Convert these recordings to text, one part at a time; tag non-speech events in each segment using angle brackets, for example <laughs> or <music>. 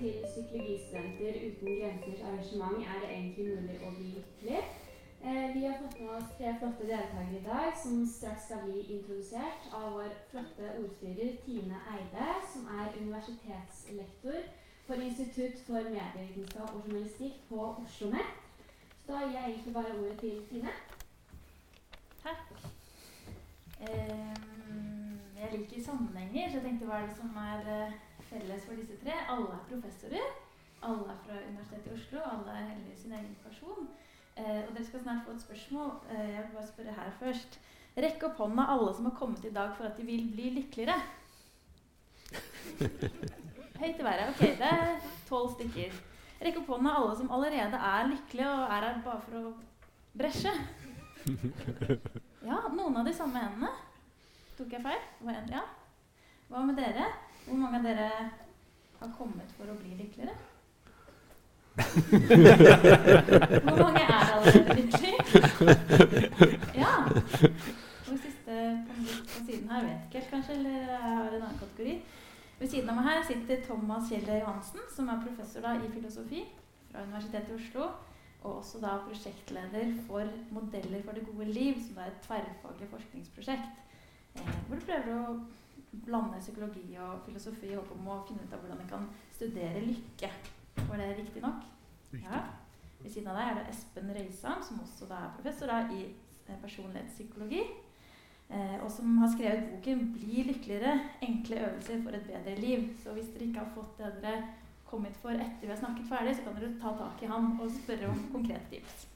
Til Psykologistudenter uten grensers arrangement Er det egentlig mulig å bli lykkelig? Eh, vi har fått med oss tre flotte deltakere i dag som straks skal bli introdusert av vår flotte ordstyrer Tine Eide, som er universitetslektor for Institutt for medievitenskap og journalistikk på Oslo OsloMet. Så da gir jeg egentlig bare ordet til Tine. Takk. Um, jeg liker sammenhenger, så jeg tenkte hva er det som er uh, felles for disse tre? Alle er professorer. Alle er fra Universitetet i Oslo. Alle er heller sin egen person. Eh, og dere skal snart få et spørsmål. Eh, jeg vil bare spørre her først. Rekk opp hånda alle som har kommet i dag for at de vil bli lykkeligere. <laughs> Høyt i været. Ok, det er tolv stykker. Rekk opp hånda alle som allerede er lykkelige og er her bare for å bresje. Ja, noen av de samme hendene. Tok jeg feil? Ja. Hva med dere? Hvor mange av dere har kommet for å bli lykkeligere? Hvor mange er allerede lykkelige? Ja. Og siste på, på siden her vet ikke helt, kanskje, eller jeg har en annen kategori. Ved siden av meg her sitter Thomas Kjeller Johansen, som er professor da, i filosofi fra Universitetet i Oslo og også da prosjektleder for Modeller for det gode liv, som er et tverrfaglig forskningsprosjekt. Eh, hvor du prøver å blande psykologi og filosofi i håp om å finne ut av hvordan en kan studere lykke. Var det riktig nok? Ja. Ved siden av deg er det Espen Røisam, som også da er professor da, i eh, personlighetspsykologi. Eh, og som har skrevet boken 'Bli lykkeligere enkle øvelser for et bedre liv'. Så hvis dere ikke har fått det dere kommet for etter vi har snakket ferdig, så kan dere ta tak i han og spørre om konkrete tips.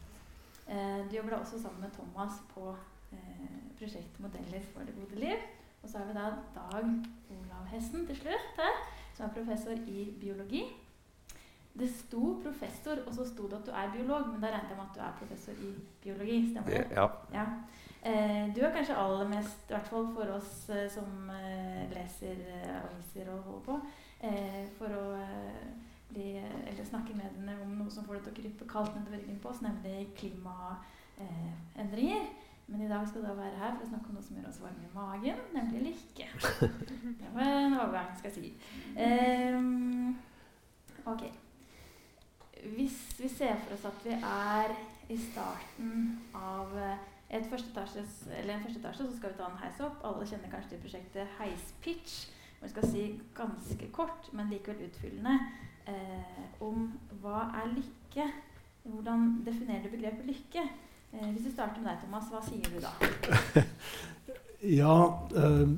Eh, du jobber da også sammen med Thomas på eh, prosjektet 'Modeller for det gode liv'. Og så har vi da Dag Olav Hessen til slutt her, som er professor i biologi. Det sto professor, og så sto det at du er biolog, men da regnet jeg med at du er professor i biologi. Stemmer det? Ja. ja. Eh, du er kanskje aller mest, i hvert fall for oss eh, som eh, leser aviser og holder på, for å bli, eller snakke med henne om noe som får det til å krype kaldt nedover ryggen på oss, nemlig klimaendringer. Men i dag skal du være her for å snakke om noe som gjør oss varme i magen, nemlig lykke. <laughs> Det var en overgang, skal jeg si. Um, ok. Hvis vi ser for oss at vi er i starten av et første etasjes, eller en første etasje, så skal vi ta en heis opp. Alle kjenner kanskje til prosjektet Heispitch vi skal si ganske kort, men likevel utfyllende, eh, om hva er lykke? Hvordan definerer du begrepet lykke? Eh, hvis vi starter med deg, Thomas, hva sier du da? <laughs> ja, eh,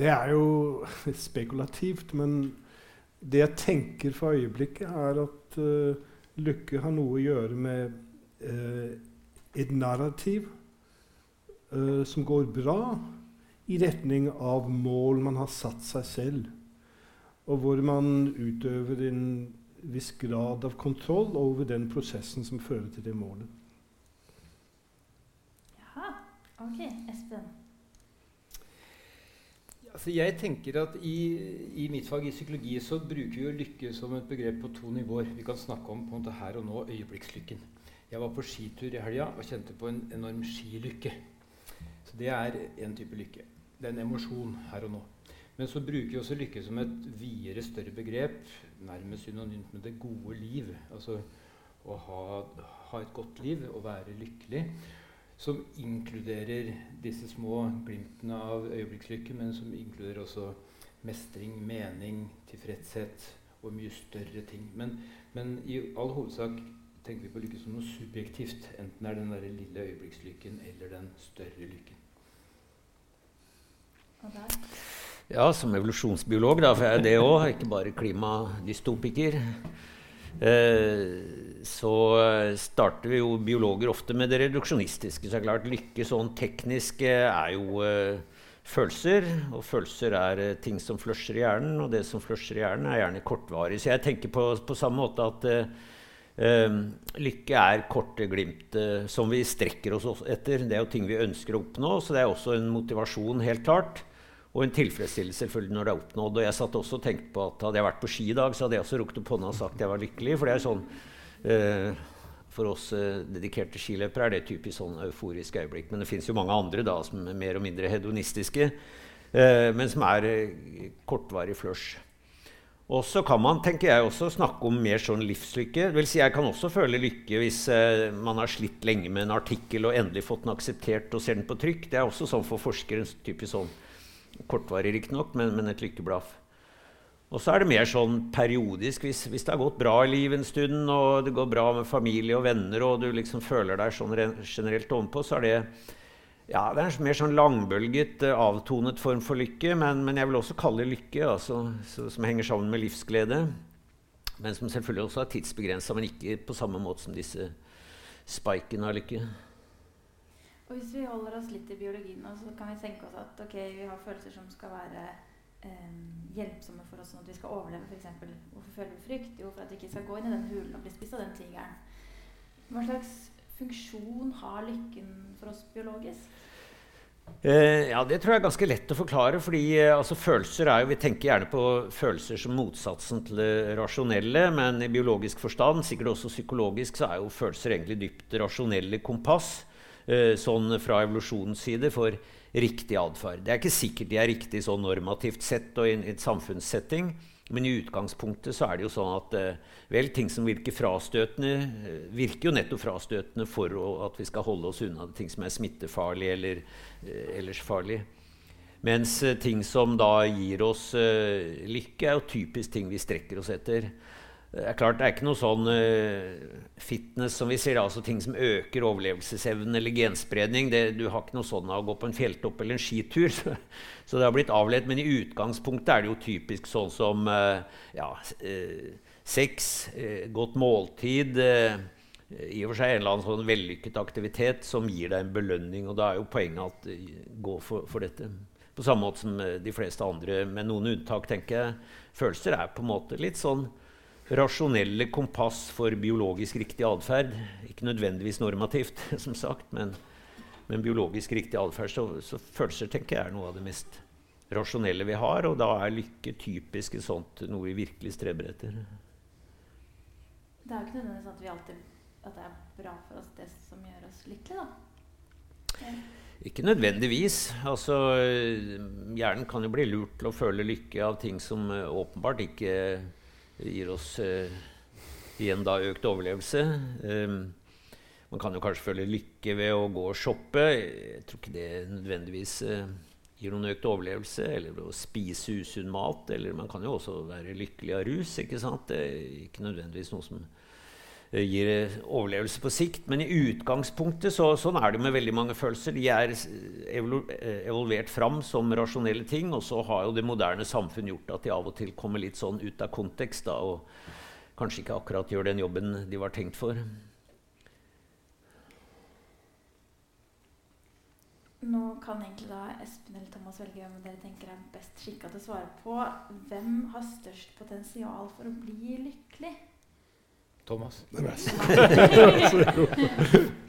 det er jo <laughs> spekulativt, men det jeg tenker for øyeblikket, er at uh, lykke har noe å gjøre med et narrativ som går bra, i retning av mål man har satt seg selv, og hvor man utøver en viss grad av kontroll over den prosessen som fører til det målet. Ok. Espen? Altså jeg tenker at i, i, mitt fag i psykologi så bruker vi lykke som et begrep på to nivåer. Vi kan snakke om på en måte her og nå øyeblikkslykken. Jeg var på skitur i helga og kjente på en enorm skilykke. Så det er en type lykke det er en emosjon her og nå. Men så bruker vi også lykke som et videre, større begrep, nærmest synonymt med det gode liv. Altså å ha, ha et godt liv, å være lykkelig. Som inkluderer disse små glimtene av øyeblikkslykke, men som inkluderer også mestring, mening, tilfredshet og mye større ting. Men, men i all hovedsak tenker vi på lykke som noe subjektivt. Enten er den der lille øyeblikkslykken eller den større lykken. Ja, som evolusjonsbiolog, da, for jeg er det òg, ikke bare klimadystopiker. Eh, så starter vi jo biologer ofte med det reduksjonistiske. Så det er klart lykke sånn teknisk er jo eh, følelser. Og følelser er eh, ting som flusher i hjernen, og det som flusher i hjernen, er gjerne kortvarig. Så jeg tenker på, på samme måte at uh, lykke er korte glimt uh, som vi strekker oss etter. Det er jo ting vi ønsker å oppnå, så det er også en motivasjon, helt klart. Og en tilfredsstillelse selvfølgelig når det er oppnådd. Og jeg satt også og tenkte på at hadde jeg vært på ski i dag, så hadde jeg også rukket opp hånda og sagt at jeg var lykkelig. For det er sånn eh, For oss eh, dedikerte skiløpere er det typisk sånn euforisk øyeblikk. Men det fins jo mange andre da som er mer og mindre hedonistiske, eh, men som er eh, kortvarig flush. Og så kan man tenker jeg, også snakke om mer sånn livslykke. Det vil si, jeg kan også føle lykke hvis eh, man har slitt lenge med en artikkel og endelig fått den akseptert og ser den på trykk. Det er også sånn for forskere. typisk sånn Kortvarig riktignok, men, men et lykkeblaff. Og så er det mer sånn periodisk. Hvis, hvis, det har gått bra i livet en stund, og det går bra med familie og venner, og du liksom føler deg sånn generelt ovenpå, så er det ja, det er en mer sånn langbølget, eh, avtonet form for lykke. Men, men jeg vil også kalle det lykke, altså, som henger sammen med livsglede. Men som selvfølgelig også er tidsbegrensa, men ikke på samme måte som disse spikene av lykke. Og Hvis vi holder oss litt i biologien, så kan vi tenke oss at okay, vi har følelser som skal være eh, hjelpsomme for oss sånn at vi skal overleve. Eksempel. Hvorfor føler vi frykt? Jo, for at vi ikke skal gå inn i den hulen og bli spist av den tigeren. Hva slags funksjon har lykken for oss biologisk? Eh, ja, Det tror jeg er ganske lett å forklare. fordi eh, altså, følelser er jo, Vi tenker gjerne på følelser som motsatsen til det rasjonelle. Men i biologisk forstand, sikkert også psykologisk, så er jo følelser egentlig dypt rasjonelle kompass. Eh, sånn fra evolusjonens side for riktig atferd. Det er ikke sikkert de er riktig sånn normativt sett og i en samfunnssetting. Men i utgangspunktet så er det jo sånn at eh, vel, ting som virker frastøtende, eh, virker jo nettopp frastøtende for å, at vi skal holde oss unna ting som er smittefarlige eller eh, ellers farlig. Mens ting som da gir oss eh, lykke, er jo typisk ting vi strekker oss etter. Det er klart, det er ikke noe sånn uh, fitness som vi sier, altså ting som øker overlevelsesevnen eller genspredning. Det, du har ikke noe sånn av å gå på en fjelltopp eller en skitur. <laughs> Så, så det har blitt avledt. Men i utgangspunktet er det jo typisk sånn som uh, ja, uh, sex, godt måltid I og for seg en eller annen sånn vellykket aktivitet som gir deg en belønning. Og da er jo poenget at gå for, for dette. På samme måte som de fleste andre, med noen unntak, tenker jeg. Følelser er på en måte litt sånn rasjonelle kompass for biologisk riktig atferd. Ikke nødvendigvis normativt, <laughs> som sagt, men, men biologisk riktig atferd. Så, så, følelser tenker jeg er noe av det mest rasjonelle vi har, og da er lykke typisk sånt noe vi virkelig streber etter. Det er jo ikke nødvendigvis at, vi alltid, at det er bra for oss, det som gjør oss lykkelige, da. Ikke nødvendigvis. Altså, hjernen kan jo bli lurt til å føle lykke av ting som uh, åpenbart ikke gir oss eh, igjen da økt overlevelse. Um, man kan jo kanskje føle lykke ved å gå og shoppe. Jeg tror ikke det nødvendigvis uh, gir noen økt overlevelse. Eller å spise usunn mat. Eller man kan jo også være lykkelig av rus. ikke sant? Det er ikke nødvendigvis noe som gir overlevelse på sikt. Men i utgangspunktet så, sånn er det med veldig mange følelser. De er evolvert fram som rasjonelle ting, og så har jo det moderne samfunn gjort at de av og til kommer litt sånn ut av kontekst da, og kanskje ikke akkurat gjør den jobben de var tenkt for. Nå kan egentlig da Espen eller Thomas velge hvem dere tenker er best skikka til å svare på. Hvem har størst potensial for å bli lykkelig? Thomas. <laughs>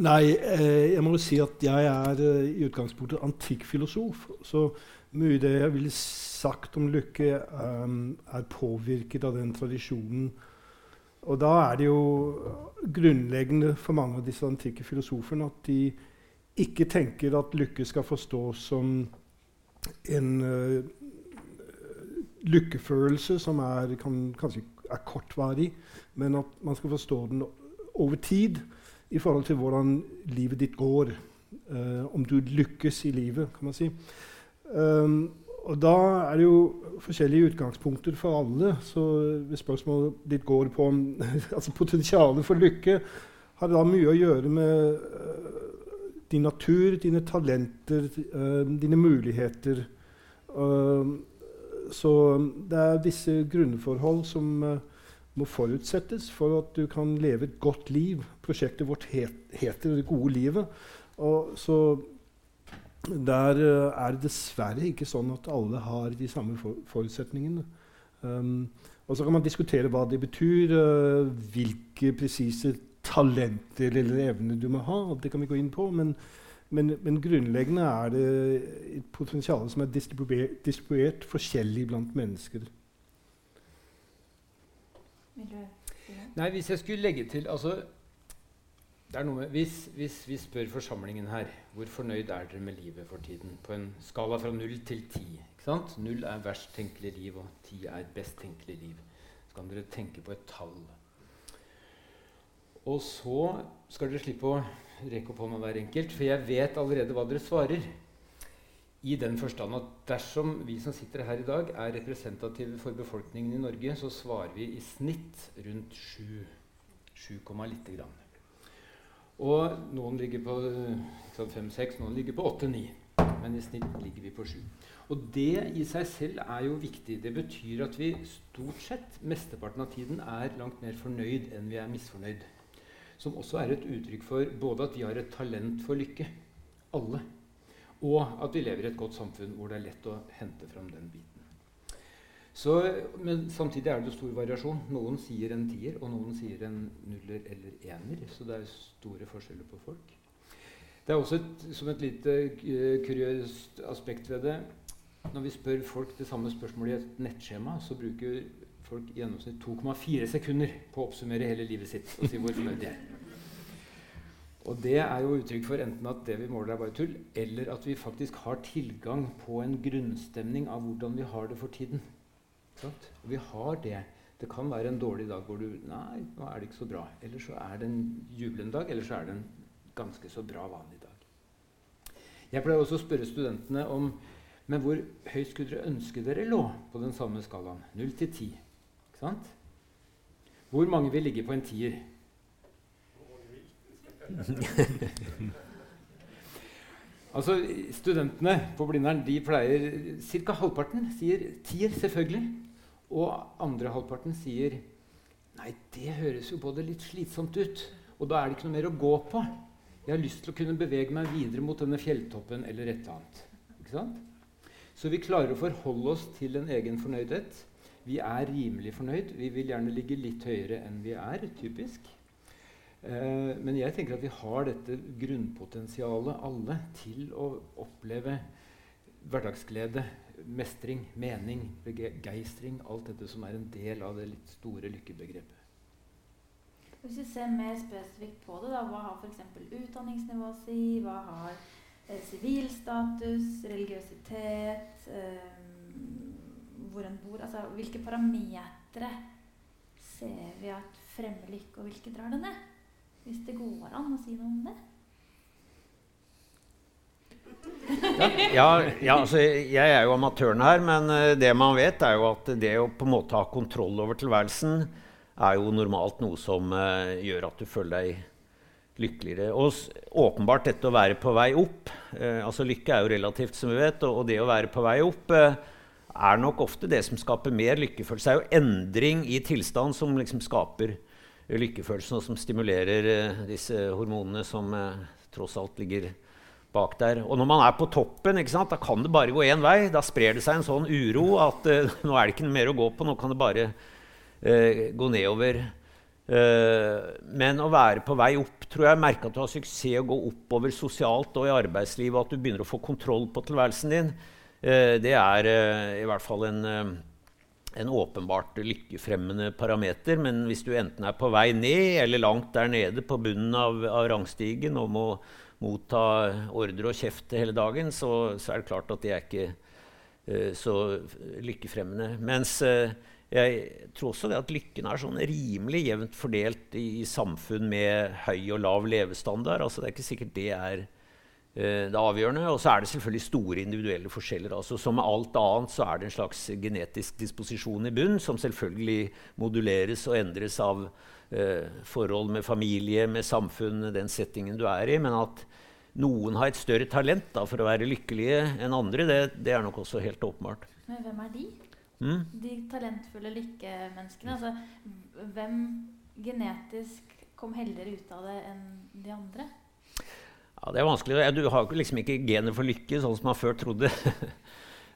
Nei, eh, jeg må jo si at jeg er eh, i utgangspunktet antikkfilosof. Så mye det jeg ville sagt om lykke, um, er påvirket av den tradisjonen. Og da er det jo grunnleggende for mange av disse antikke filosofene at de ikke tenker at lykke skal forstås som en uh, lykkefølelse som er, kan, kanskje er kortvarig, men at man skal forstå den over tid i forhold til hvordan livet ditt går. Uh, om du lykkes i livet, kan man si. Um, og da er det jo forskjellige utgangspunkter for alle. Så hvis spørsmålet ditt går på om <laughs> altså potensialet for lykke, har da mye å gjøre med uh, din natur, dine talenter, uh, dine muligheter. Uh, så det er visse grunnforhold som må forutsettes for at du kan leve et godt liv. Prosjektet vårt het, heter 'Det gode livet'. Og så der uh, er det dessverre ikke sånn at alle har de samme for forutsetningene. Um, og så kan man diskutere hva det betyr, uh, hvilke presise talenter eller evner du må ha. Det kan vi gå inn på. Men, men, men grunnleggende er det et potensial som er distribuert, distribuert forskjellig blant mennesker. Nei, hvis jeg skulle legge til altså, det er noe med, hvis, hvis, vi spør forsamlingen her hvor fornøyd er dere med livet for tiden, på en skala fra null til ti? Null er verst tenkelig liv, og ti er best tenkelig liv. Så kan dere tenke på et tall. Og så skal dere slippe å rekke opp hånda hver enkelt, for jeg vet allerede hva dere svarer. I den forstand at dersom vi som sitter her i dag, er representative for befolkningen i Norge, så svarer vi i snitt rundt 7, 7, lite grann. Og noen ligger på 5-6, noen ligger på 8-9. Men i snitt ligger vi på 7. Og det i seg selv er jo viktig. Det betyr at vi stort sett mesteparten av tiden er langt mer fornøyd enn vi er misfornøyd. Som også er et uttrykk for både at vi har et talent for lykke, alle, og at vi lever i et godt samfunn hvor det er lett å hente fram den biten. Så, men samtidig er det stor variasjon. Noen sier en tier, og noen sier en nuller eller ener. Så det er store forskjeller på folk. Det er også et, som et lite uh, kuriøst aspekt ved det Når vi spør folk det samme spørsmålet i et nettskjema, så bruker folk i gjennomsnitt 2,4 sekunder på å oppsummere hele livet sitt og si hvor fornøyd de er. Og det er jo uttrykk for enten at det vi måler, er bare tull, eller at vi faktisk har tilgang på en grunnstemning av hvordan vi har det for tiden. Vi har det. Det kan være en dårlig dag hvor du Nei, nå er det ikke så bra. Eller så er det en jublende dag, eller så er det en ganske så bra vanlig dag. Jeg pleier også å spørre studentene om men hvor høyt skulle dere ønske dere lå på den samme skalaen? 0 til 10. Sant? Hvor mange vil ligge på en tier? <laughs> altså, Studentene på Blindern de pleier Ca. halvparten sier tier, selvfølgelig. Og andre halvparten sier Nei, det høres jo både litt slitsomt ut, og da er det ikke noe mer å gå på. Jeg har lyst til å kunne bevege meg videre mot denne fjelltoppen eller et eller annet. Ikke sant? Så vi klarer å forholde oss til en egen fornøydhet. Vi er rimelig fornøyd. Vi vil gjerne ligge litt høyere enn vi er, typisk. Eh, men jeg tenker at vi har dette grunnpotensialet, alle, til å oppleve hverdagsglede, mestring, mening, begeistring. Alt dette som er en del av det litt store lykkebegrepet. Hvis vi ser mer spesifikt på det, da, hva har f.eks. utdanningsnivå å si? Hva har sivilstatus, eh, religiøsitet, eh, hvor en bor altså, Hvilke parametere ser vi at fremmer lykke, og hvilke drar det ned? Hvis det går an å si noe om det? ja, ja altså, jeg er jo amatøren her, men uh, det man vet, er jo at det å på en måte ha kontroll over tilværelsen er jo normalt noe som uh, gjør at du føler deg lykkeligere. Og åpenbart dette å være på vei opp uh, altså Lykke er jo relativt, som vi vet, og, og det å være på vei opp er nok ofte det som skaper mer lykkefølelse. Det er jo endring i tilstand som liksom skaper lykkefølelsen, og som stimulerer uh, disse hormonene som uh, tross alt ligger bak der. Og når man er på toppen, da kan det bare gå én vei. Da sprer det seg en sånn uro at uh, <laughs> nå er det ikke mer å gå på. Nå kan det bare gå nedover. men å være på vei opp tror jeg merker at du har suksess å gå oppover sosialt og i arbeidslivet, at du begynner å få kontroll på tilværelsen din. Det er i hvert fall en en åpenbart lykkefremmende parameter. Men hvis du enten er på vei ned eller langt der nede på bunnen av, av rangstigen og må motta ordre og kjeft hele dagen, så, så, er det klart at det er ikke uh, så lykkefremmende. Mens uh, jeg tror også det at lykken er sånn rimelig jevnt fordelt i, i, samfunn med høy og lav levestandard. Altså, det er ikke sikkert det er Eh, det avgjørende. Og så er det selvfølgelig store individuelle forskjeller. Altså, som med alt annet så er det en slags genetisk disposisjon i bunn, som selvfølgelig moduleres og endres av eh, forhold med familie, med samfunn, den settingen du er i. Men at noen har et større talent da, for å være lykkelige enn andre, det, det, er nok også helt åpenbart. Men hvem er de? Mm? De talentfulle lykkemenneskene. Altså, hvem genetisk kom heldigere ut av det enn de andre? Ja, Det er vanskelig. Du har liksom ikke gener for lykke, sånn som man før trodde. <laughs>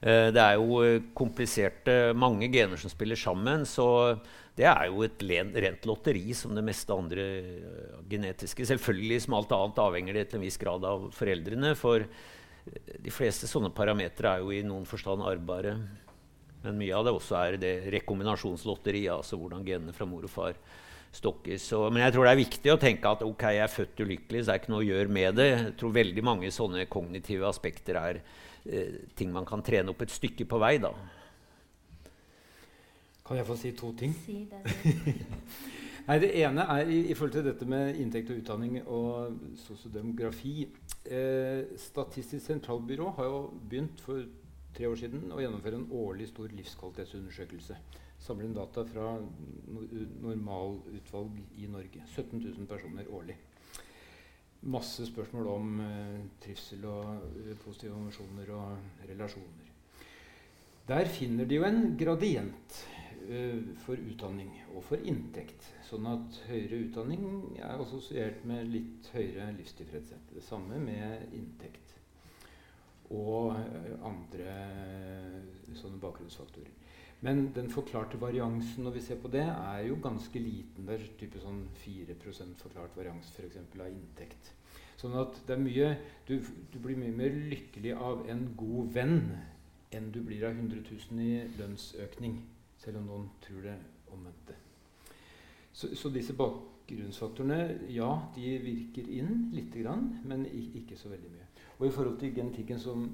Eh, det er jo eh, kompliserte, mange gener som spiller sammen. Så det er jo et rent lotteri som det meste andre eh, genetiske. Selvfølgelig som alt annet avhenger det til en viss grad av foreldrene. For de fleste sånne parametere er jo i noen forstand arvbare. Men mye av det også er det rekombinasjonslotteriet, altså hvordan genene fra mor og far Stokkis. Så, men jeg tror det er viktig å tenke at ok, jeg er født ulykkelig, så det er ikke noe å gjøre med det. Jeg tror veldig mange sånne kognitive aspekter er eh, ting man kan trene opp et stykke på vei. da. Kan jeg få si to ting? Si det <laughs> Nei, Det ene er i, i forhold til dette med inntekt og utdanning og sosiodemografi. Eh, Statistisk sentralbyrå har jo begynt for tre år siden å gjennomføre en årlig stor livskvalitetsundersøkelse samler inn data fra normalutvalg i Norge. 17 000 personer årlig. Masse spørsmål om eh, trivsel og uh, positive emosjoner og relasjoner. Der finner de jo en gradient uh, for utdanning og for inntekt. Sånn at høyere utdanning er assosiert med litt høyere livstilfredshet. Det samme med inntekt. Og uh, andre sånne bakgrunnsfaktorer. Men den forklarte variansen når vi ser på det, er jo ganske liten. Det er type sånn 4% forklart varians for eksempel, av inntekt. Sånn at det er mye, du, du, blir mye mer lykkelig av en god venn enn du blir av 100 000 i lønnsøkning. Selv om noen tror det omvendte. Så, så disse bakgrunnsfaktorene, ja, de virker inn lite grann, men ikke så veldig mye. Og i forhold til genetikken, som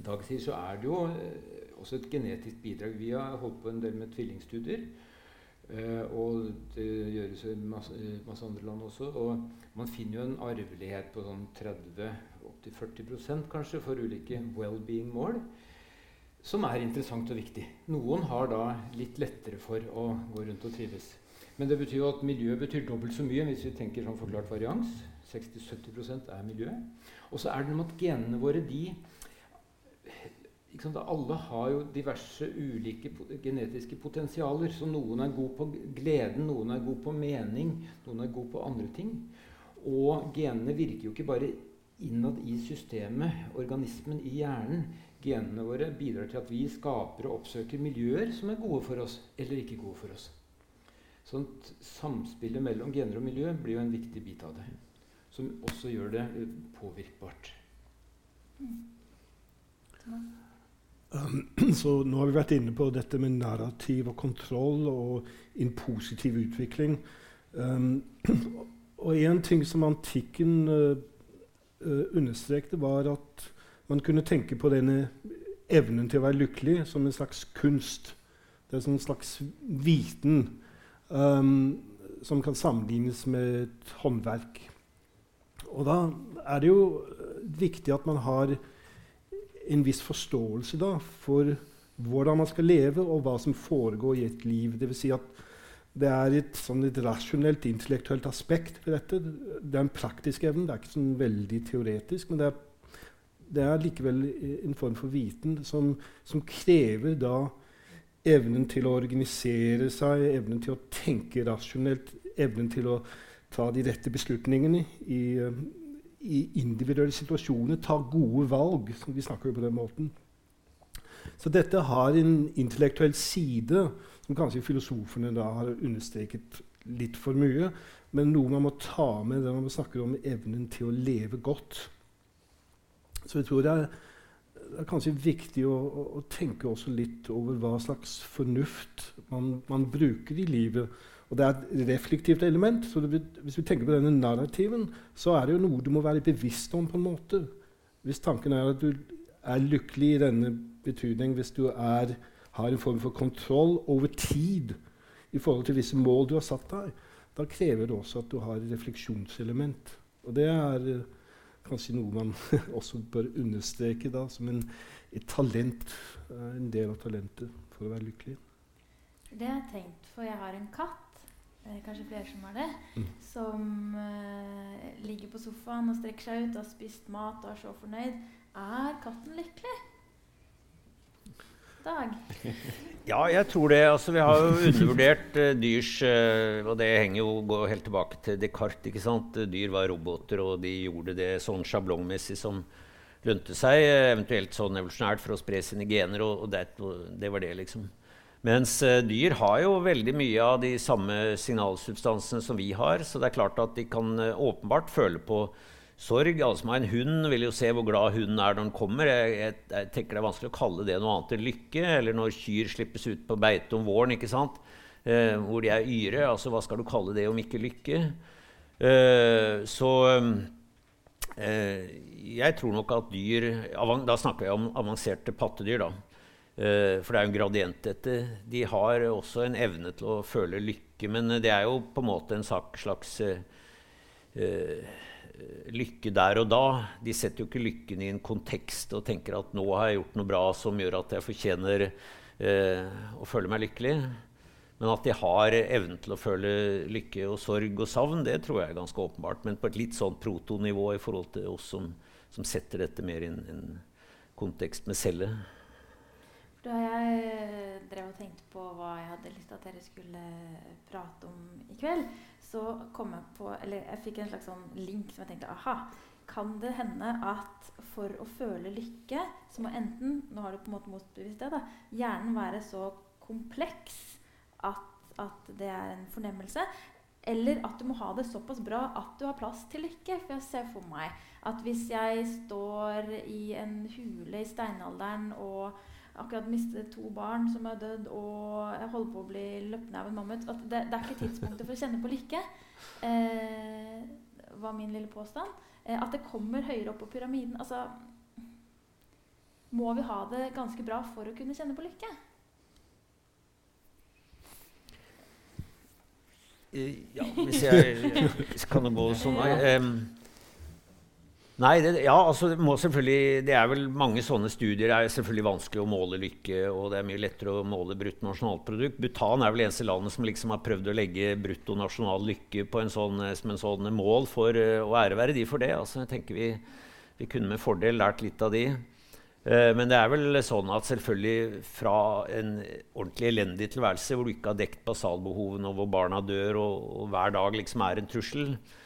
Dag sier, så er det jo eh, også et genetisk bidrag. Vi har holdt på en del med tvillingstudier. Uh, og det gjøres i masse, masse, andre land også. Og man finner jo en arvelighet på sånn 30-40% kanskje for ulike well-being-mål. Som er interessant og viktig. Noen har da litt lettere for å gå rundt og trives. Men det betyr jo at miljøet betyr dobbelt så mye hvis vi tenker sånn forklart varians. 60-70% er miljø. Og så er det noe med at genene våre de alle har jo diverse ulike genetiske potensialer. Så noen er god på gleden, noen er god på mening, noen er god på andre ting. Og genene virker jo ikke bare innad i systemet, organismen i hjernen. Genene våre bidrar til at vi skaper og oppsøker miljøer som er gode for oss eller ikke gode for oss. Sånt samspillet mellom gener og miljø blir jo en viktig bit av det. Som også gjør det eh, påvirkbart. Mm. Um, <clears throat> så nå har vi vært inne på dette med narrativ og kontroll og en positiv utvikling. Um, <clears throat> og en ting som antikken uh, understrekte, var at man kunne tenke på denne evnen til å være lykkelig som en slags kunst. Det er en slags viten um, som kan sammenlignes med et håndverk. Og da er det jo viktig at man har en viss forståelse da, for hvordan man skal leve, og hva som foregår i et liv. Det vil si at det er et, sånn et rasjonelt, intellektuelt aspekt ved dette. Det er en praktisk evne. Det er ikke sånn veldig teoretisk, men det er, det er likevel en form for viten som, som, krever da evnen til å organisere seg, evnen til å tenke rasjonelt, evnen til å ta de rette beslutningene i, i individuelle situasjoner tar gode valg. som Vi snakker jo på den måten. Så dette har en intellektuell side som kanskje filosofene da har understreket litt for mye, men noe man må ta med når man snakker om evnen til å leve godt. Så jeg tror det er, det er kanskje viktig å, å, å, tenke også litt over hva slags fornuft man, man bruker i livet og det er et reflektivt element. så det, Hvis vi tenker på denne narrativen, så er det jo noe du må være bevisst om. på en måte. Hvis tanken er at du er lykkelig i denne betydning, hvis du er, har en form for kontroll over tid i forhold til visse mål du har satt deg, da krever det også at du har refleksjonselement. Og det er uh, kanskje noe man <laughs> også bør understreke da, som en, et talent, uh, en del av talentet for å være lykkelig. Det har jeg tenkt, for jeg har en katt eh, kanskje flere som har det, mm. som eh, ligger på sofaen og strekker seg ut, har spist mat og er så fornøyd. Er katten lykkelig? Dag? <laughs> ja, jeg tror det. Altså, vi har jo undervurdert uh, dyrs uh, Og det henger jo går helt tilbake til Descartes. ikke sant? Dyr var roboter, og de gjorde det sånn sjablongmessig som lønte seg, eventuelt sånn evolusjonært for å spre sine gener, og, og det, det var det, liksom. Mens uh, dyr har jo veldig mye av de samme signalsubstansene som vi har. Så det er klart at de kan uh, åpenbart føle på sorg. Alle som har en hund, vil jo se hvor glad hunden er når den kommer. Jeg, jeg, jeg, tenker det er vanskelig å kalle det noe annet enn lykke. Eller når kyr slippes ut på beite om våren. ikke sant? eh, hvor de er yre. Altså, hva skal du kalle det om ikke lykke? Eh, så eh, jeg tror nok at dyr Da snakker jeg om avanserte pattedyr, da. Eh, for det er jo en gradient dette. De har også en evne til å føle lykke, men det er jo på en måte en slags uh, lykke der og da. De setter jo ikke lykken i en kontekst og tenker at nå har jeg gjort noe bra som gjør at jeg fortjener uh, å føle meg lykkelig. Men at de har evnen til å føle lykke og sorg og savn, det tror jeg er ganske åpenbart. Men på et litt sånn protonivå i forhold til oss som, som setter dette mer i en kontekst med cellet. Da jeg eh, drev og tenkte på hva jeg hadde lyst til at dere skulle prate om i kveld, så kom jeg på Eller jeg fikk en slags sånn link som jeg tenkte aha. Kan det hende at for å føle lykke, så må enten Nå har du på en måte motbevist det. da, Hjernen være så kompleks at, at det er en fornemmelse. Eller at du må ha det såpass bra at du har plass til lykke. For jeg ser for meg at hvis jeg står i en hule i steinalderen og akkurat mistet to barn som er dødd, og jeg holder på å bli løpt ned av en mammut. At det, det, er ikke tidspunktet for å kjenne på lykke. Eh, var min lille påstand. Eh, at det kommer høyere opp på pyramiden. Altså Må vi ha det ganske bra for å kunne kjenne på lykke? Eh, ja, hvis jeg <laughs> kan det gå sånn um, Nei, det, ja, altså, det, det, er vel mange sånne studier. Det er selvfølgelig vanskelig å måle lykke, og det er mye lettere å måle bruttonasjonalprodukt. Bhutan er vel eneste landet som liksom har prøvd å legge bruttonasjonal lykke en sånn, som en sånn mål for uh, å ære være de for det. Altså, jeg tenker vi, vi, kunne med fordel lært litt av de. Uh, men det er vel sånn at selvfølgelig fra en ordentlig elendig tilværelse hvor du ikke har dekt basalbehovene, og hvor barna dør, og, og hver dag liksom er en trussel, Eh,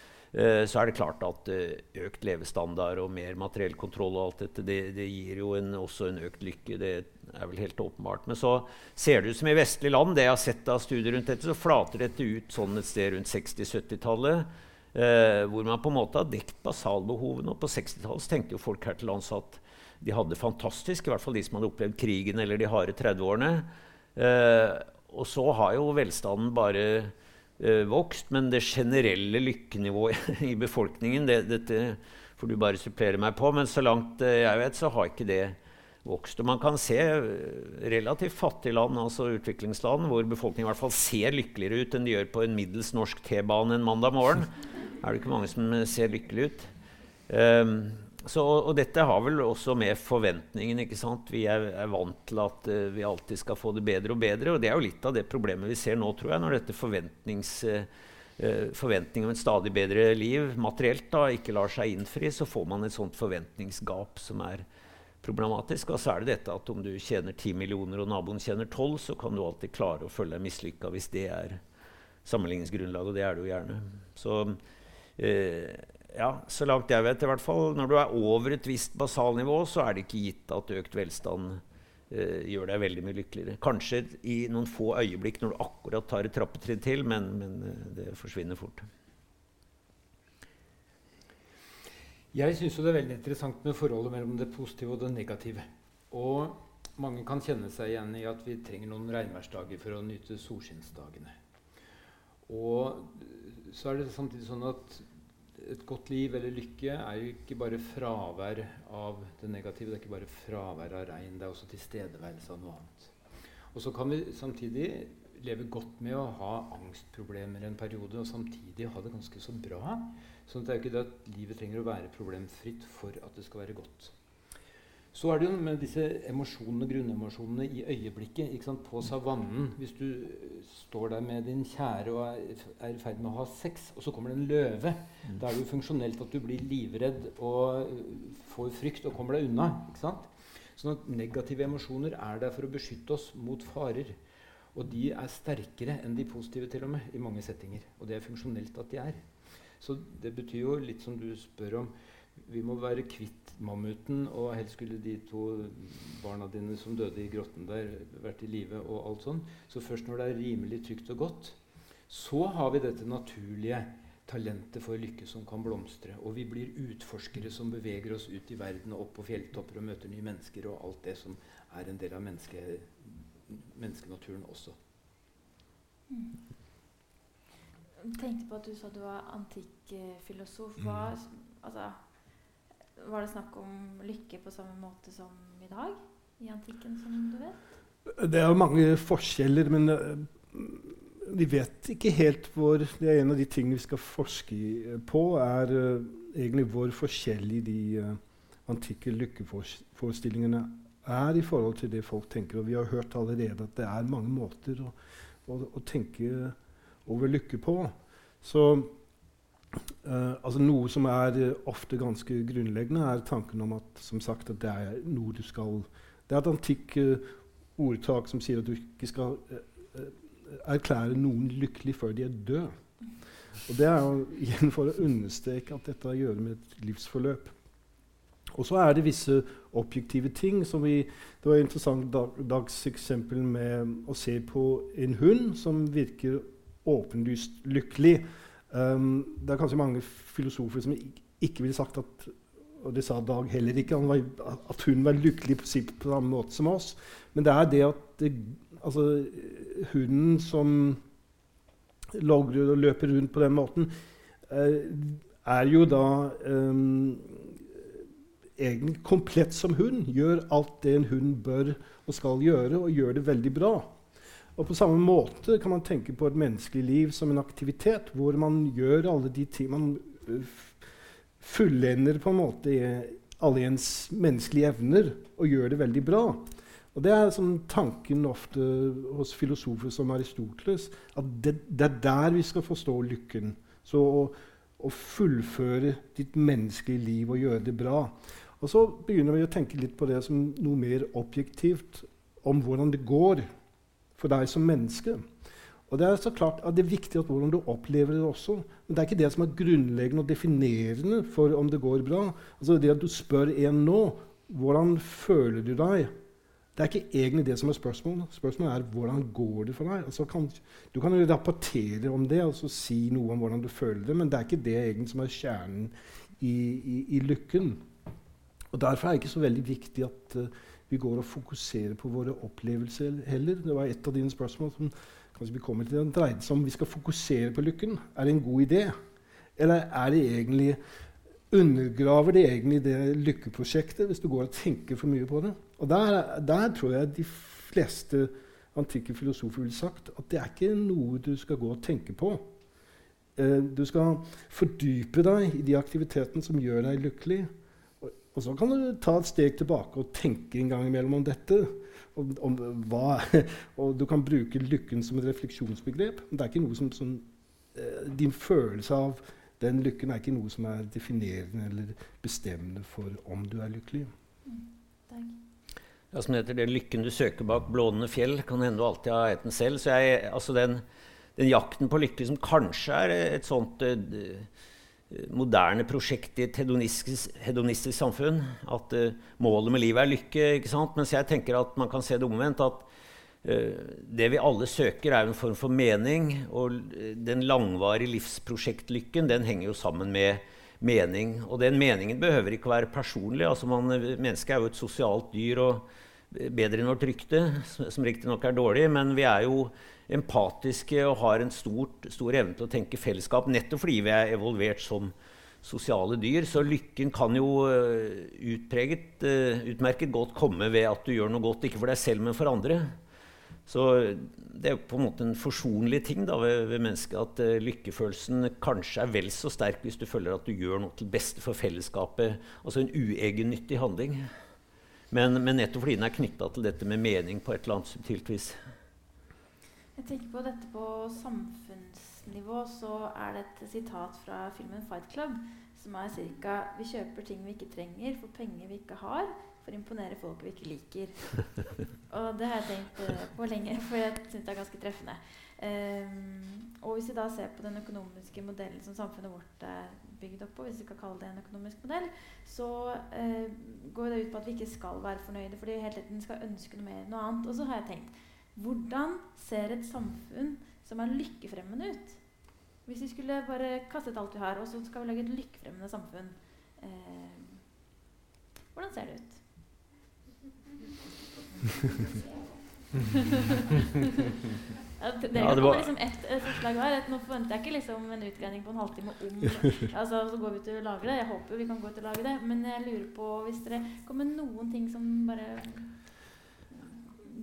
så er det klart at eh, økt levestandard og mer materiell kontroll og alt dette, det, det gir jo en, også en økt lykke. Det er vel helt åpenbart. Men så ser det ut som i vestlige land, det jeg har sett av studier rundt dette, så flater dette ut sånn et sted rundt 60-70-tallet. Eh, hvor man på en måte har dekt basalbehovene. Og på 60-tallet tenkte jo folk her til lands at de hadde fantastisk, i hvert fall de som hadde opplevd krigen eller de harde 30-årene. Eh, og så har jo velstanden bare vokst. Men det generelle lykkenivået <laughs> i befolkningen det, Dette får du bare supplere meg på. Men så langt uh, jeg vet, så har ikke det vokst. Og man kan se uh, relativt fattige land, altså utviklingsland, hvor befolkningen i hvert fall ser lykkeligere ut enn de gjør på en middels norsk T-bane en mandag morgen. Er det ikke mange som ser lykkelige ut? Um, så, og, dette har vel også med forventningen. ikke sant? Vi er, er vant til at uh, vi alltid skal få det bedre og bedre. Og det er jo litt av det problemet vi ser nå, tror jeg, når dette forventnings, uh, forventning om et stadig bedre liv materielt da, ikke lar seg innfri, så får man et sånt forventningsgap som er problematisk. Og så er det dette at om du tjener 10 millioner og naboen tjener 12, så kan du alltid klare å føle deg mislykka hvis det er sammenligningsgrunnlaget, og det er det jo gjerne. Så uh, ja, så langt jeg vet i hvert fall, Når du er over et visst basalnivå, så er det ikke gitt at økt velstand eh, gjør deg veldig mye lykkeligere. Kanskje i noen få øyeblikk når du akkurat tar et trappetrinn til, men, men eh, det forsvinner fort. Jeg syns det er veldig interessant med forholdet mellom det positive og det negative. Og mange kan kjenne seg igjen i at vi trenger noen regnværsdager for å nyte solskinnsdagene. Og så er det samtidig sånn at et godt liv eller lykke er jo ikke bare fravær av det negative. Det er ikke bare fravær av regn, det er også tilstedeværelse av noe annet. Og så kan vi samtidig leve godt med å ha angstproblemer en periode, og samtidig ha det ganske så bra. Så det er jo ikke det at livet trenger å være problemfritt for at det skal være godt. Så er det jo med disse emosjonene, grunnemosjonene i øyeblikket. ikke sant, På savannen. Hvis du står der med din kjære og er, i ferd med å ha sex, og så kommer det en løve, mm. da er det jo funksjonelt at du blir livredd og øh, får frykt og kommer deg unna. ikke sant? Sånn at negative emosjoner er der for å beskytte oss mot farer. Og de er sterkere enn de positive til og med, i mange settinger. Og det er funksjonelt at de er. Så det betyr jo litt som du spør om vi må være kvitt mammuten, og helst skulle de to barna dine som døde i grotten der, vært i live og alt sånn. Så først når det er rimelig trygt og godt, så har vi dette naturlige talentet for lykke som kan blomstre. Og vi blir utforskere som beveger oss ut i verden og opp på fjelltopper og møter nye mennesker og alt det som er en del av menneske, menneskenaturen også. Mm. Jeg tenkte på at du sa du var antikkfilosof. Hva, altså, var det snakk om lykke på samme måte som i dag i antikken, som du vet? Det er mange forskjeller, men uh, vi vet ikke helt hvor Det er en av de tingene vi skal forske på, er uh, egentlig hvor forskjellige de antikke lykkeforestillingene er i forhold til det folk tenker. Og vi har hørt allerede at det er mange måter å, å, å tenke over lykke på. Så uh, altså noe som er uh, ofte ganske grunnleggende, er tanken om at, sagt, at det er noe du skal Det er et antikk uh, ordtak som sier at du ikke skal erklære noen lykkelig før de er døde. Og det er jo igjen for å understreke at dette har å gjøre med et livsforløp. Og så er det visse objektive ting. som vi, Det var et interessant dag, dagseksempel med å se på en hund som virker åpenlyst lykkelig. Um, det er kanskje mange filosofer som ikke ville sagt at og det sa Dag heller ikke, var, at hun var lykkelig på, på samme måte som oss. Men det er det at det, altså, hunden som logrer og løper rundt på den måten, uh, er jo da um, egentlig komplett som hund. Gjør alt det en hund bør og skal gjøre, og gjør det veldig bra. Og På samme måte kan man tenke på et menneskelig liv som en aktivitet, hvor man gjør alle de ting Man fullender på en måte alle ens menneskelige evner og gjør det veldig bra. Og Det er sånn tanken ofte hos filosofer som Aristoteles, at det, det, er der vi skal forstå lykken. Så å, å fullføre ditt menneskelige liv og gjøre det bra. Og så begynner vi å tenke litt på det som noe mer objektivt om hvordan det går for deg som menneske. Og Det er så klart at det er viktig at hvordan du opplever det også. Men det er ikke det som er grunnleggende og definerende for om det går bra. Altså Det at du spør en nå hvordan føler du deg, det er ikke egentlig det som er spørsmålet. Spørsmålet er hvordan går det for deg. Altså kan, du kan rapportere om det og si noe om hvordan du føler det, men det er ikke det egentlig som er kjernen i, i, i lykken. Og Derfor er det ikke så veldig viktig at uh, vi går og fokuserer på våre opplevelser heller. Det var et av dine spørsmål som kanskje vi kommer til. Den dreide seg om vi skal fokusere på lykken. Er det en god idé? Eller er det egentlig undergraver det egentlig det lykkeprosjektet hvis du går og tenker for mye på det? Og der, der tror jeg de fleste antikke filosofer ville sagt at det er ikke noe du skal gå og tenke på. Eh, du skal fordype deg i de aktivitetene som gjør deg lykkelig. Og så kan du ta et steg tilbake og tenke en gang imellom om dette. Om, om hva, <laughs> og du kan bruke lykken som et refleksjonsbegrep. Men det er ikke noe som, som eh, Din følelse av den lykken er ikke noe som er definerende eller bestemmende for om du er lykkelig. Mm, ja, som heter Den lykken du søker bak blånende fjell, kan hende du alltid har hatt den selv. Så jeg, altså den, den, jakten på lykke som kanskje er et sånt uh, moderne prosjekt i et hedonistisk, hedonistisk samfunn. At uh, målet med livet er lykke. ikke sant? Mens jeg tenker at man kan se det omvendt. at uh, Det vi alle søker, er en form for mening. Og den langvarige livsprosjektlykken den henger jo sammen med mening. Og den meningen behøver ikke være personlig. altså man, Mennesket er jo et sosialt dyr og bedre enn vårt rykte, som riktignok er dårlig. Men vi er jo empatiske og har en stort, stor evne til å tenke fellesskap nettopp fordi vi er evolvert som sosiale dyr. Så lykken kan jo uh, utpreget, uh, utmerket godt komme ved at du gjør noe godt, ikke for deg selv, men for andre. Så det er på en måte en forsonlig ting da, ved, ved, mennesket at uh, lykkefølelsen kanskje er vel så sterk hvis du føler at du gjør noe til beste for fellesskapet. Altså en uegennyttig handling. Men, men nettopp fordi den er knytta til dette med mening på et eller annet subtilt vis. Jeg tenker på dette på samfunnsnivå, så er det et sitat fra filmen 'Fight Club' som er ca.: Vi kjøper ting vi ikke trenger for penger vi ikke har, for å imponere folk vi ikke liker. <laughs> og det har jeg tenkt uh, på lenge, for jeg syns det er ganske treffende. Um, og hvis vi da ser på den økonomiske modellen som samfunnet vårt er bygd opp på, hvis vi skal kalle det en økonomisk modell, så eh, går det ut på at vi ikke skal være fornøyde, fordi hele tiden skal ønske noe mer noe annet. Og så har jeg tenkt hvordan ser et samfunn som er lykkefremmende ut? Hvis vi skulle bare kastet alt vi har, og så skal vi lage et lykkefremmende samfunn. Eh, hvordan ser det ut? Ja, det, det Ja, det var- liksom ett et forslag hver. Nå forventer jeg ikke liksom en utgreining på en halvtime om <laughs> altså, Så går vi ut og lager det. Jeg håper vi kan gå ut og lage det. Men jeg lurer på hvis dere kommer med noen ting som bare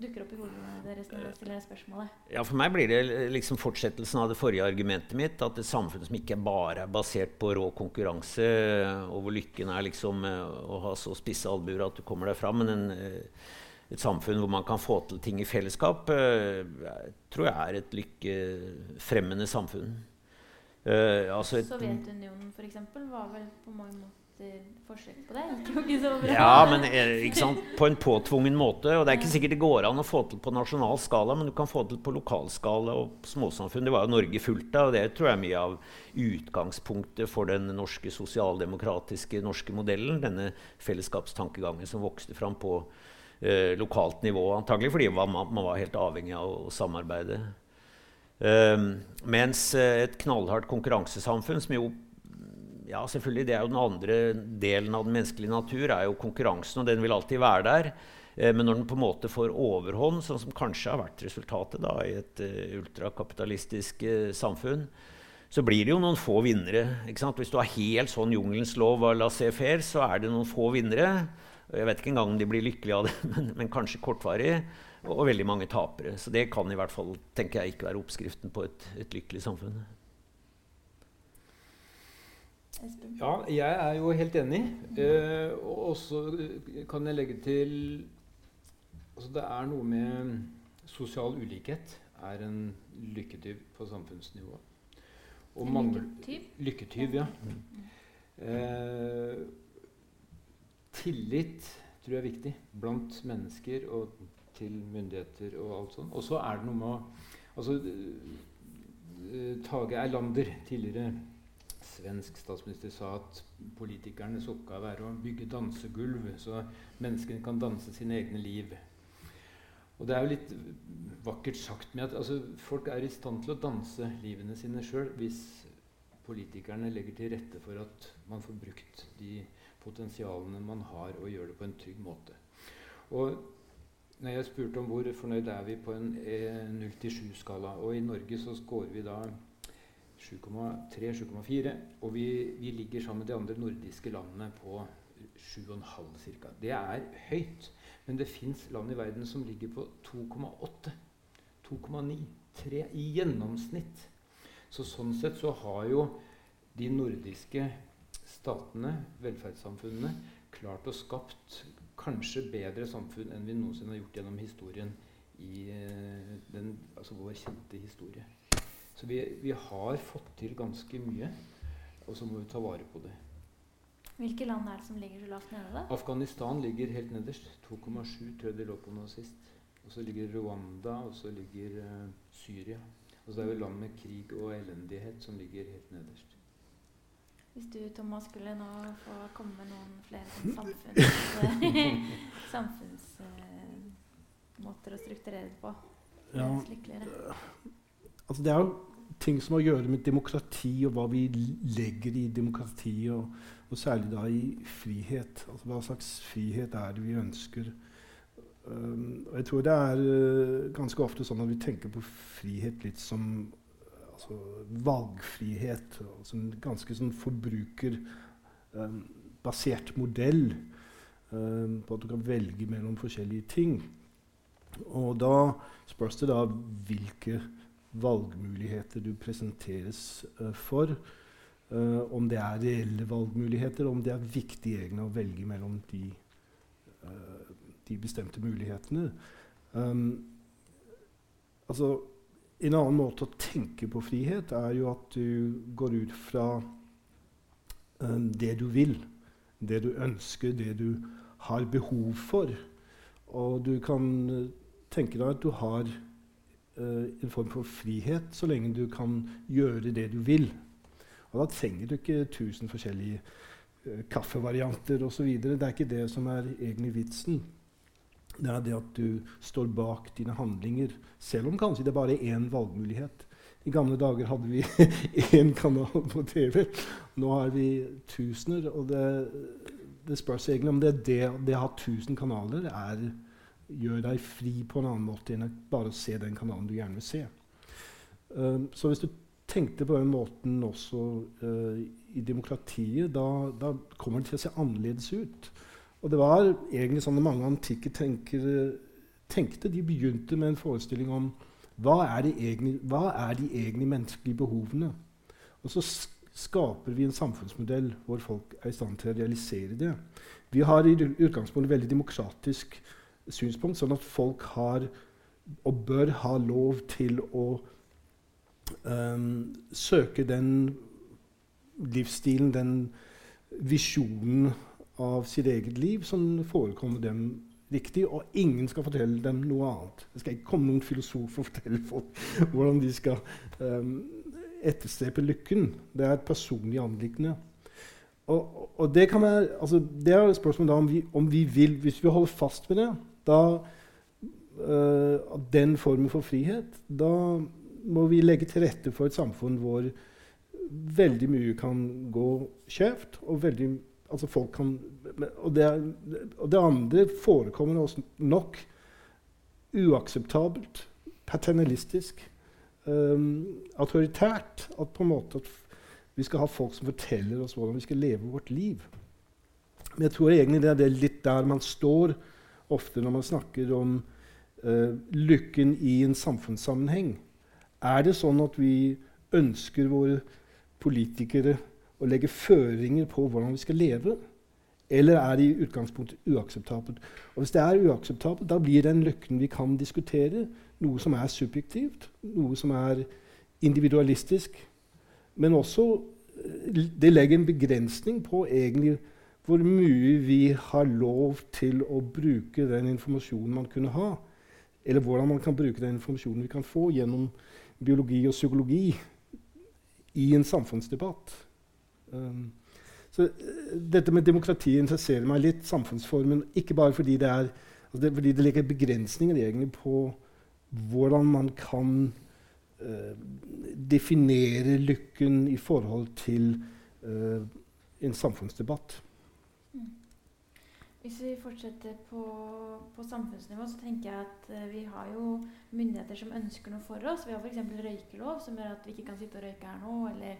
dukker opp i hodet deres når dere stiller spørsmålet. Ja, For meg blir det liksom fortsettelsen av det forrige argumentet mitt. At et samfunn som ikke bare er basert på rå konkurranse, og hvor lykken er liksom eh, å ha så spisse albuer at du kommer deg fram, men en, eh, et samfunn hvor man kan få til ting i fellesskap, eh, tror jeg er et lykkefremmende samfunn. Uh, altså et, Sovjetunionen f.eks. var vel på mange måter forsøk på det. Gikk jo ikke så bra. Ja, men eh, ikke sant? på en påtvungen måte. Og det er ikke sikkert det går an å få til på nasjonal skala, men du kan få til på lokal skala og småsamfunn. Det var jo Norge fullt av, og det tror jeg er mye av utgangspunktet for den norske sosialdemokratiske norske modellen. Denne fellesskapstankegangen som vokste fram på eh, lokalt nivå, antagelig fordi man, man var helt avhengig av å, samarbeide. Eh, mens et knallhardt konkurransesamfunn, som jo ja, selvfølgelig, det er jo den andre delen av den menneskelige natur, er jo konkurransen, og den vil alltid være der. Eh, men når den på en måte får overhånd, sånn som kanskje har vært resultatet da, i et uh, ultrakapitalistisk uh, samfunn, så blir det jo noen få vinnere. Hvis du har helt sånn jungelens lov av laissez-faire, så er det noen få vinnere. Jeg vet ikke engang om de blir lykkelige av det, <laughs> men, men kanskje kortvarig. Og, og veldig mange tapere. Så det kan i hvert fall tenker jeg, ikke være oppskriften på et, et lykkelig samfunn. Ja, jeg er jo helt enig. Eh, og så eh, kan jeg legge til altså Det er noe med sosial ulikhet er en lykketyv på samfunnsnivå. Og mangel- lykketyv? Lykketyv, ja. Eh, tillit tror jeg er viktig blant mennesker og til myndigheter og alt sånt. Og så er det noe med å Altså eh, Tage Erlander, tidligere svensk statsminister, sa at politikernes oppgave er å bygge dansegulv, så menneskene kan danse sine egne liv. Og det er jo litt vakkert sagt med at altså, folk er i stand til å danse livene sine sjøl hvis politikerne legger til rette for at man får brukt de potensialene man har, og gjøre det på en trygg måte. Og når jeg spurte om hvor fornøyd er vi på en eh, 0-7-skala, og i Norge så scorer vi da 7,3-7,4, og vi, vi ligger sammen med de andre nordiske landene på 7,5 ca. Det er høyt, men det fins land i verden som ligger på 2,8, 2,9, 3 i gjennomsnitt. Så sånn sett så har jo de nordiske statene, velferdssamfunnene, klart å skapt kanskje bedre samfunn enn vi noensinne har gjort gjennom historien i eh, den, altså vår kjente historie. Så vi, vi har fått til ganske mye, og så må vi ta vare på det. Hvilke land er det som ligger så lavt nede, da? Afghanistan ligger helt nederst. 2,7 tror jeg det lå på nå sist. Og så ligger Rwanda, og så ligger uh, Syria. Og så er det land med krig og elendighet som ligger helt nederst. Hvis du, Thomas, skulle nå få komme med noen flere sånn samfunns... <laughs> samfunnsmåter å strukturere det på. Ja. Lykkeligere. Altså det er jo ting som har å gjøre med demokrati og hva vi legger i demokrati, og, og særlig da i frihet. Altså hva slags frihet er det vi ønsker? Um, og jeg tror det er uh, ganske ofte sånn at vi tenker på frihet litt som altså, valgfrihet. Altså en ganske sånn forbrukerbasert um, modell um, på at du kan velge mellom forskjellige ting. Og da spørs det da hvilke valgmuligheter du presenteres uh, for. Om det er reelle valgmuligheter, om det er viktig egne å velge mellom de, de bestemte mulighetene. Um, altså, en annen måte å tenke på frihet er jo at du går ut fra um, det du vil, det du ønsker, det du har behov for. Og du kan tenke deg at du har uh, en form for frihet så lenge du kan gjøre det du vil. Og da trenger du ikke 1000 forskjellige uh, kaffevarianter osv. Det er ikke det som er egentlig vitsen. Det er det at du står bak dine handlinger, selv om kanskje det bare er én valgmulighet. I gamle dager hadde vi <laughs> én kanal på TV. Nå har vi tusener. Og det, det spørs egentlig om det, det, det å ha tusen kanaler er gjør deg fri på en annen måte enn bare å se den kanalen du gjerne vil se. Um, så hvis du tenkte på den måten også uh, i demokratiet, da, da, kommer det til å se annerledes ut. Og det var egentlig sånn at mange antikke tenkere tenkte. De begynte med en forestilling om hva er de hva er menneskelige behovene? Og så skaper vi en samfunnsmodell hvor folk er i stand til å realisere det. Vi har i utgangspunktet et veldig demokratisk synspunkt, sånn at folk har og bør ha lov til å um, søke den livsstilen, den visjonen av sitt eget liv som forekommer dem riktig, og ingen skal fortelle dem noe annet. Det skal ikke komme noen filosof og fortelle folk hvordan de skal um, etterstrebe lykken. Det er et personlig anliggende. Og, og, det kan være, altså, det er et spørsmål om vi, om vi, vil Hvis vi holder fast ved det, da, uh, den formen for frihet, da må vi legge til rette for et samfunn hvor veldig mye kan gå skjevt. Og veldig, altså kan, og det, og det andre forekommer også nok uakseptabelt, paternalistisk um, autoritært. At på en måte at vi skal ha folk som forteller oss hvordan vi skal leve vårt liv. Men jeg tror egentlig det er litt der man står ofte når man snakker om uh, lykken i en samfunnssammenheng. Er det sånn at vi ønsker våre politikere å legge føringer på hvordan vi skal leve? Eller er det i utgangspunktet uakseptabelt? Og Hvis det er uakseptabelt, da blir den lykken vi kan diskutere, noe som er subjektivt, noe som er individualistisk. Men også eh, det legger en begrensning på egentlig hvor mye vi har lov til å bruke den informasjonen man kunne ha. Eller hvordan man kan bruke den informasjonen vi kan få gjennom biologi og psykologi i en samfunnsdebatt. Um, så uh, dette med demokrati interesserer meg litt. Samfunnsformen. Ikke bare fordi det, er, altså det, fordi det legger begrensninger egentlig på hvordan man kan uh, definere lykken i forhold til uh, en samfunnsdebatt. Hvis vi fortsetter på, på, samfunnsnivå, så tenker jeg at uh, vi har jo myndigheter som ønsker noe for oss. Vi har f.eks. røykelov, som gjør at vi ikke kan sitte og røyke her nå. Eller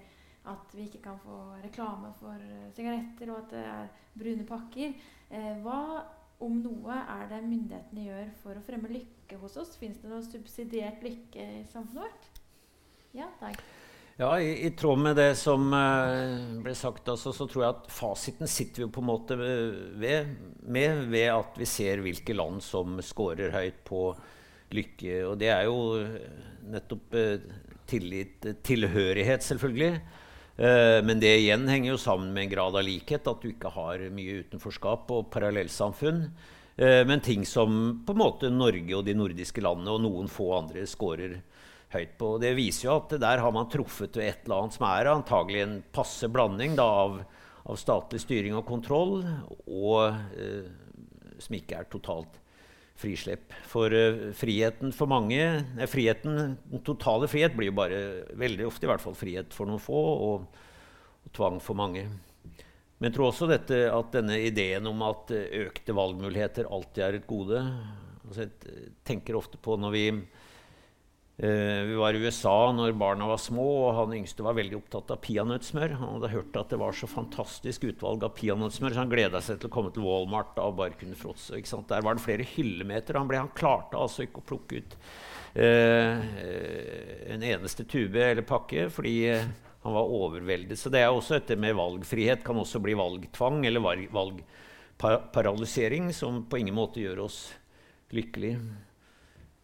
at vi ikke kan få reklame for uh, sigaretter, og at det er brune pakker. Uh, hva om noe er det myndighetene gjør for å fremme lykke hos oss? Fins det noe subsidiert lykke i samfunnet vårt? Ja, takk. Ja, i, i, tråd med det som uh, ble sagt, altså, så tror jeg at fasiten sitter vi på en måte ved, med ved at vi ser hvilke land som scorer høyt på lykke. Og det er jo nettopp uh, tillit, tilhørighet, selvfølgelig. Eh, men det igjen henger jo sammen med en grad av likhet, at du ikke har mye utenforskap og parallellsamfunn. Eh, men ting som på en måte Norge og de nordiske landene og noen få andre scorer høyt på. Det viser jo at der har man truffet ved et eller annet som er antagelig en passe blanding da, av, av, statlig styring og kontroll, og eh, som ikke er totalt frislipp. For uh, friheten for mange eh, friheten, Den totale frihet blir jo bare veldig ofte i hvert fall frihet for noen få og, og tvang for mange. Men jeg tror også dette, at denne ideen om at økte valgmuligheter alltid er et gode altså Jeg tenker ofte på når vi vi var i USA når barna var små, og han yngste var veldig opptatt av peanøttsmør. Han hadde hørt at det var så fantastisk utvalg av peanøttsmør, så han gleda seg til å komme til Walmart og bare kunne fråtse. Der var det flere hyllemeter. Han, ble, han klarte altså ikke å plukke ut uh, en eneste tube eller pakke fordi uh, han var overveldet. Så det er også dette med valgfrihet kan også bli valgtvang eller valgparalysering, som på ingen måte gjør oss lykkelige.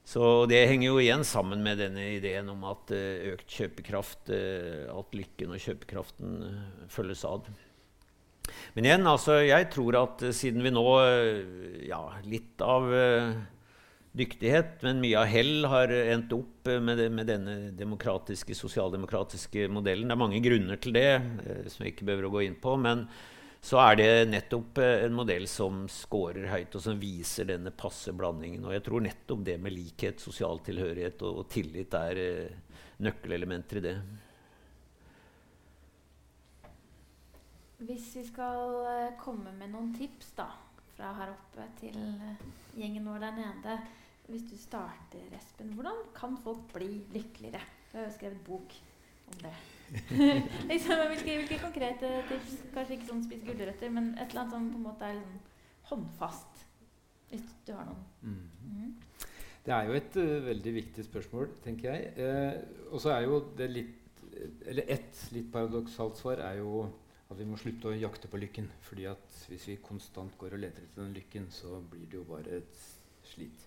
Så det henger jo igjen sammen med denne ideen om at uh, økt kjøpekraft uh, At lykken og kjøpekraften uh, følges ad. Men igjen, altså, jeg tror at siden vi nå Ja, litt av dyktighet, men mye av hell har endt opp med, det, med denne demokratiske, sosialdemokratiske modellen. Det er mange grunner til det som jeg ikke behøver å gå inn på. men så er det nettopp eh, en modell som scorer høyt, og som viser denne passe blandingen. Og jeg tror nettopp det med likhet, sosial tilhørighet og, og tillit er uh, nøkkelelementer i det. Hvis vi skal uh, komme med noen tips da, fra her oppe til eh, gjengen vår der nede. Hvis du starter, Espen, hvordan kan folk bli lykkeligere? Du har jo skrevet bok om det. <laughs> liksom, hvilke, hvilke, konkrete tips? Kanskje ikke sånn spis gulrøtter, men et eller annet som på en måte er liksom håndfast. Hvis du har noen. Mm. Mm. Det er jo et uh, veldig viktig spørsmål, tenker jeg. Eh, og så er jo det litt Eller ett litt paradoksalt svar er jo at vi må slutte å jakte på lykken. fordi at hvis vi konstant går og leter etter den lykken, så blir det jo bare et slit.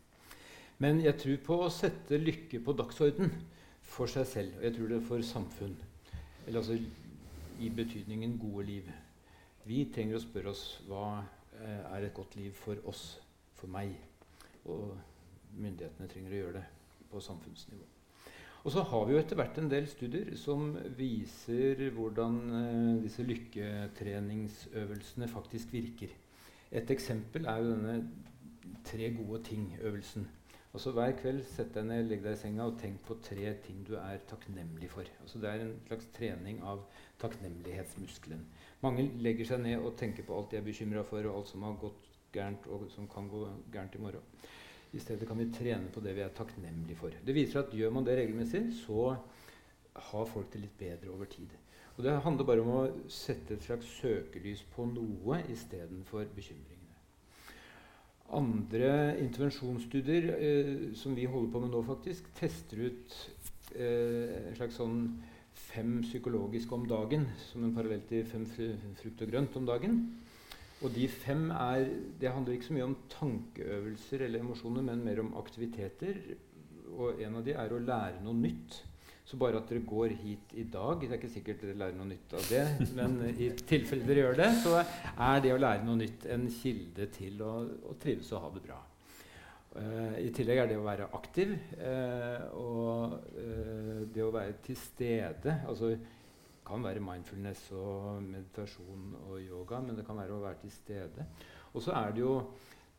Men jeg tror på å sette lykke på dagsorden for seg selv, og jeg tror det er for samfunn. Eller altså i betydningen gode liv. Vi trenger å spørre oss hva eh, er et godt liv for oss, for meg. Og myndighetene trenger å gjøre det på samfunnsnivå. Og så har vi jo etter hvert en del studier som viser hvordan eh, disse lykketreningsøvelsene faktisk virker. Et eksempel er jo denne tre gode ting-øvelsen. Altså Hver kveld sett deg ned, legg deg i senga og tenk på tre ting du er takknemlig for. Altså Det er en slags trening av takknemlighetsmuskelen. Mange legger seg ned og tenker på alt de er bekymra for, og alt som har gått gærent, og som kan gå gærent i morgen. I stedet kan vi trene på det vi er takknemlige for. Det viser at gjør man det regelmessig, så har folk det litt bedre over tid. Og Det handler bare om å sette et slags søkelys på noe istedenfor bekymringene. Andre intervensjonsstudier eh, som vi holder på med nå, faktisk, tester ut eh, en slags sånn fem psykologiske om dagen som en parallell til fem frukt og grønt om dagen. Og de fem er Det handler ikke så mye om tankeøvelser eller emosjoner, men mer om aktiviteter. Og en av de er å lære noe nytt. Så bare at dere går hit i dag Det er ikke sikkert dere lærer noe nytt av det, men i tilfelle dere gjør det, så er det å lære noe nytt en kilde til å, å trives og ha det bra. Uh, I tillegg er det å være aktiv uh, og uh, det å være til stede. altså det kan være mindfulness og meditasjon og yoga, men det kan være å være til stede. Og så er det jo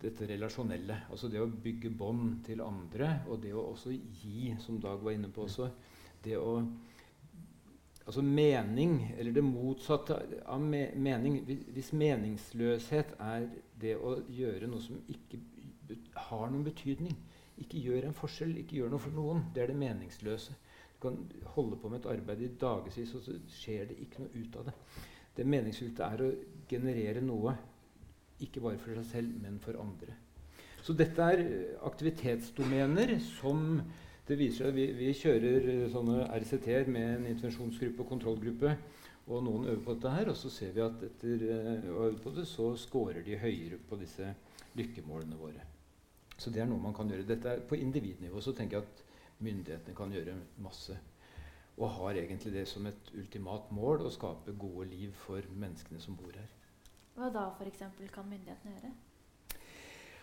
dette relasjonelle. Altså det å bygge bånd til andre, og det å også gi, som Dag var inne på også. Det å Altså mening, eller det motsatte av me mening Hvis meningsløshet er det å gjøre noe som ikke har noen betydning, ikke gjør en forskjell, ikke gjør noe for noen, det er det meningsløse Du kan holde på med et arbeid i dagevis, og så skjer det ikke noe ut av det. Det meningsfylte er å generere noe, ikke bare for seg selv, men for andre. Så dette er aktivitetsdomener som det viser seg, vi, vi kjører sånne RCT-er med en intervensjonsgruppe og kontrollgruppe. Og noen øver på dette her, og så ser vi at etter å å øve på det, så scorer de høyere på disse lykkemålene våre. Så det er noe man kan gjøre. Dette er På individnivå så tenker jeg at myndighetene kan gjøre masse. Og har egentlig det som et ultimat mål å skape gode liv for menneskene som bor her. Hva da f.eks. kan myndighetene gjøre?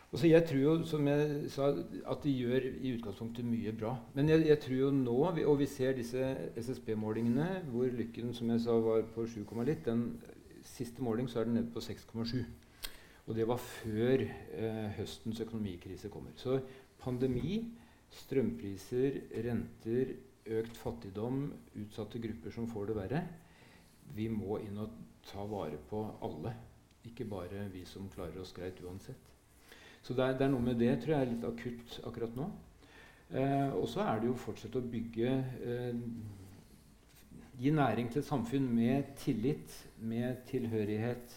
Altså jeg tror jo, som jeg sa, at de gjør i utgangspunktet mye bra. Men jeg, jeg tror jo nå, og vi ser disse SSB-målingene, hvor lykken som jeg sa var på 7, litt, den siste måling så er den nede på 6,7. Og det var før eh, høstens økonomikrise kommer. Så pandemi strømpriser, renter, økt fattigdom, utsatte grupper som får det verre. Vi må inn og ta vare på alle, ikke bare vi som klarer oss greit uansett. Så det er, det er noe med det tror jeg er litt akutt akkurat nå. Eh, og så er det jo fortsette å bygge eh, Gi næring til et samfunn med tillit, med tilhørighet,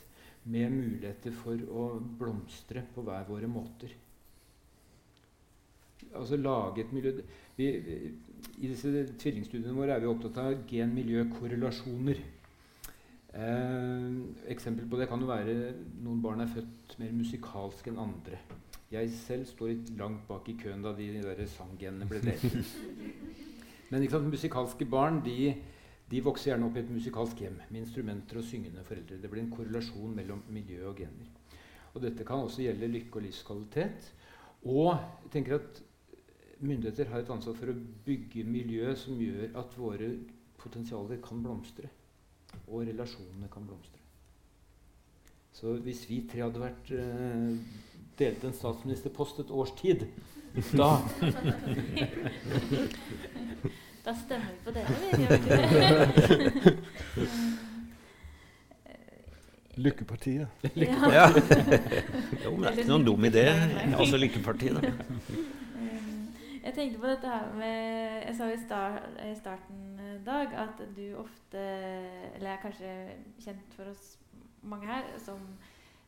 med muligheter for å blomstre på hver våre måter altså lage et miljø vi, I disse tvillingstudiene våre er vi opptatt av gen-miljø-korrelasjoner. Eh, eksempel på det kan jo være noen barn er født mer musikalske enn andre. Jeg selv står litt langt bak i køen da de, de der sanggenene ble delt. <laughs> Men sant, musikalske barn de, de, vokser gjerne opp i et musikalsk hjem med instrumenter og syngende foreldre. Det blir en korrelasjon mellom miljø og gener. Og dette kan også gjelde lykke og livskvalitet. Og jeg tenker at myndigheter har et ansvar for å bygge miljø som gjør at våre potensialer kan blomstre. Og relasjonene kan blomstre. Så hvis vi tre hadde vært eh, delt en statsministerpost et års tid, da <laughs> Da stemmer vi på dere, vi. <laughs> <laughs> Lykkepartiet. Ja. jo, men det er ikke noen dum idé. Altså Lykkepartiet. Da. Um, jeg tenkte på dette her med Jeg sa i, i starten i dag at du ofte Eller er kanskje kjent for oss mange her som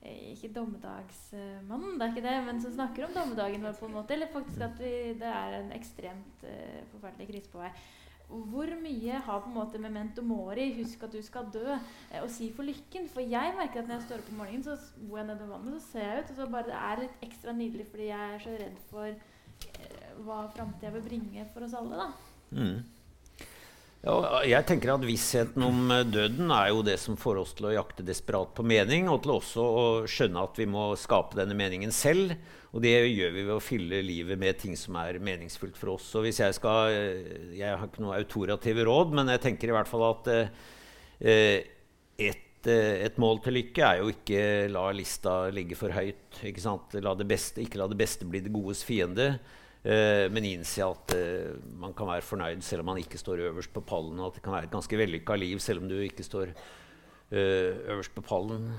eh, ikke dommedagsmannen, det er ikke det, men som snakker om dommedagen vår på en måte. Eller faktisk at vi, det er en ekstremt uh, forferdelig krise på vei. Hvor mye har på en måte memento mori, husk at du skal dø, eh, å si for lykken? For jeg merker at når jeg står opp om morgenen, så bor jeg nede ved vannet, så ser jeg ut, og så bare det er litt ekstra nydelig fordi jeg er så redd for hva framtida vil bringe for oss alle, da. Mm. Ja, jeg tenker at Vissheten om eh, døden er jo det som får oss til å jakte desperat på mening, og til også å skjønne at vi må skape denne meningen selv. Og det gjør vi ved å fylle livet med ting som er meningsfullt for oss. Og hvis Jeg skal, eh, jeg har ikke noe autorative råd, men jeg tenker i hvert fall at eh, et, et, mål til lykke er jo ikke la lista ligge for høyt. Ikke, la beste, ikke la det beste bli det godes fiende. Uh, men innse at eh, man kan være fornøyd selv om man ikke står øverst på pallen. Og at det kan være et ganske vellykka liv selv om du ikke står eh, øverst på pallen.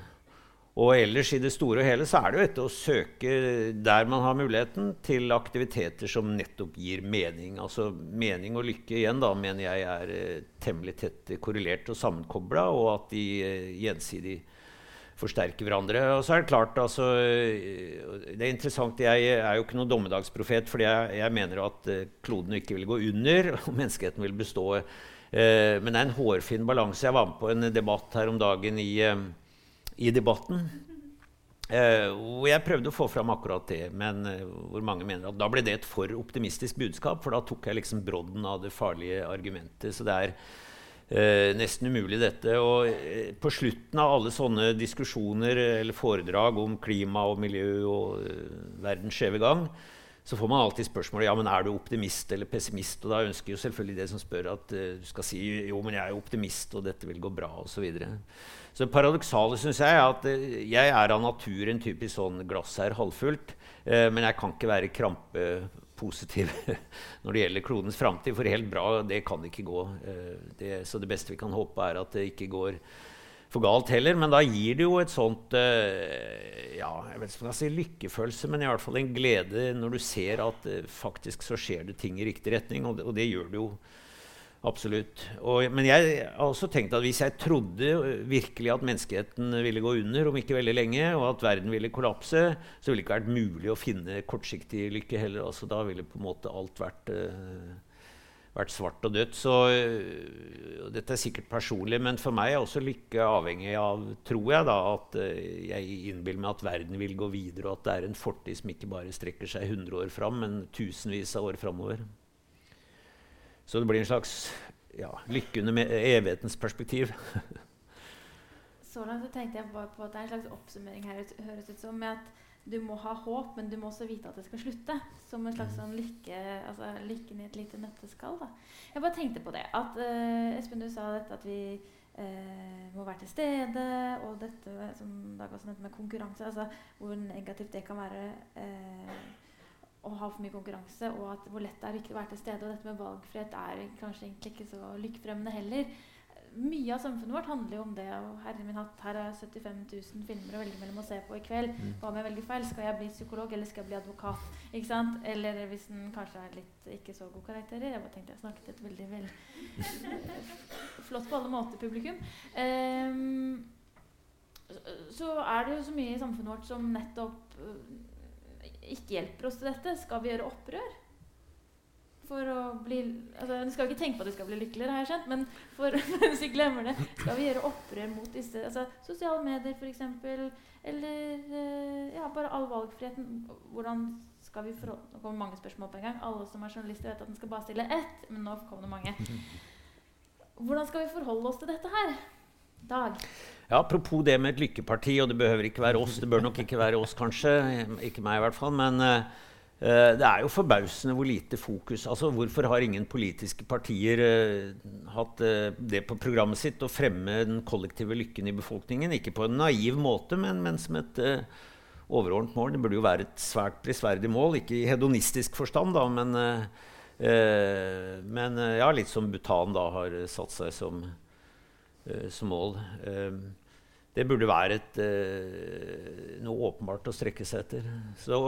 Og ellers i det store og hele så er det jo etter å søke der man har muligheten, til aktiviteter som nettopp gir mening. Altså mening og lykke igjen da, mener jeg er temmelig tett korrelert og sammenkobla, og at de gjensidig forsterker hverandre. Og så er det klart, altså, det er interessant, Jeg er jo ikke noen dommedagsprofet, fordi jeg, jeg mener at uh, kloden ikke vil gå under, <laughs> og menneskeheten vil bestå. Uh, men det er en hårfin balanse. Jeg var med på en debatt her om dagen i, i Debatten. hvor jeg prøvde å få fram akkurat det, men hvor mange mener at da ble det et for optimistisk budskap. For da tok jeg liksom brodden av det farlige argumentet. Så det er Eh, nesten umulig, dette. Og eh, på slutten av alle sånne diskusjoner eller foredrag om klima og miljø og eh, verdens skjeve gang, så får man alltid spørsmålet ja, men er du optimist eller pessimist. Og da ønsker jo selvfølgelig det som spør, at uh, du skal si jo, men jeg er optimist, og dette vil gå bra, osv. Så, videre. så paradoksale syns jeg er at uh, jeg er av natur en typisk sånn glass er halvfullt, uh, men jeg kan ikke være krampe positiv <laughs> når det gjelder klodens framtid. For helt bra, det kan ikke gå. Eh, det, så det beste vi kan håpe, er at det ikke går for galt heller. Men da gir det jo et sånt eh, ja, jeg vet ikke om jeg si lykkefølelse, men i hvert fall en glede når du ser at eh, faktisk så skjer det ting i riktig retning. Og det, og det gjør det jo Absolutt. Og, men jeg har også tenkt at hvis jeg trodde virkelig at menneskeheten ville gå under om ikke veldig lenge, og at verden ville kollapse, så ville det ikke vært mulig å finne kortsiktig lykke heller. Altså, da ville på en måte alt vært, uh, vært svart og dødt. Så uh, dette er sikkert personlig, men for meg er også lykke avhengig av, tror jeg, da, at uh, jeg innbiller meg at verden vil gå videre, og at det er en fortid som ikke bare strekker seg 100 år fram, men tusenvis av år framover. Så det blir en slags ja, lykke under evighetens perspektiv. <laughs> så langt så tenkte jeg bare på at det er en slags oppsummering her høres ut som med at du må ha håp, men du må også vite at det skal slutte. Som en slags sånn lykke, altså lykken i et lite nøtteskall. Da. Jeg bare tenkte på det. At uh, Espen, du sa dette at vi uh, må være til stede, og dette som Dag også nevnte med konkurranse, altså hvor negativt det kan være. Uh, å ha for mye konkurranse, og at hvor lett det er å ikke være til stede. Og dette med valgfrihet er kanskje egentlig ikke så lykkefremmende heller. Mye av samfunnet vårt handler jo om det. og herre min hatt, Her er 75 000 filmer å velge mellom å se på i kveld. Mm. Hva om jeg velger feil? Skal jeg bli psykolog, eller skal jeg bli advokat? Ikke sant? Eller hvis den kanskje er litt ikke så god karakterer. Jeg bare tenkte jeg snakket et veldig vel <laughs> Flott på alle måter, publikum. Um, så er det jo så mye i samfunnet vårt som nettopp ikke hjelper oss til dette, skal vi gjøre opprør? For å bli altså, Du skal ikke tenke på at du skal bli lykkeligere, har jeg skjønt, men <laughs> for, hvis vi glemmer det, skal vi gjøre opprør mot disse altså, sosiale medier f.eks., eller eh, ja, bare all valgfriheten. Hvordan skal vi forholde Nå kommer mange spørsmål på en gang. Alle som er journalister, vet at en skal bare stille ett, men nå kommer det mange. <laughs> Hvordan skal vi forholde oss til dette her? Dag? Ja, Apropos det med et lykkeparti, og det behøver ikke være oss. Det bør nok ikke være oss, kanskje. Ikke meg, i hvert fall. Men uh, det er jo forbausende hvor lite fokus altså Hvorfor har ingen politiske partier uh, hatt uh, det på programmet sitt å fremme den kollektive lykken i befolkningen? Ikke på en naiv måte, men, men som et overordnet mål. Det burde jo være et svært prisverdig mål. Ikke i hedonistisk forstand, da, men, men ja, litt som Bhutan da har satt seg som som mål. Eh, det burde være et, uh, noe åpenbart å strekke seg etter. Så,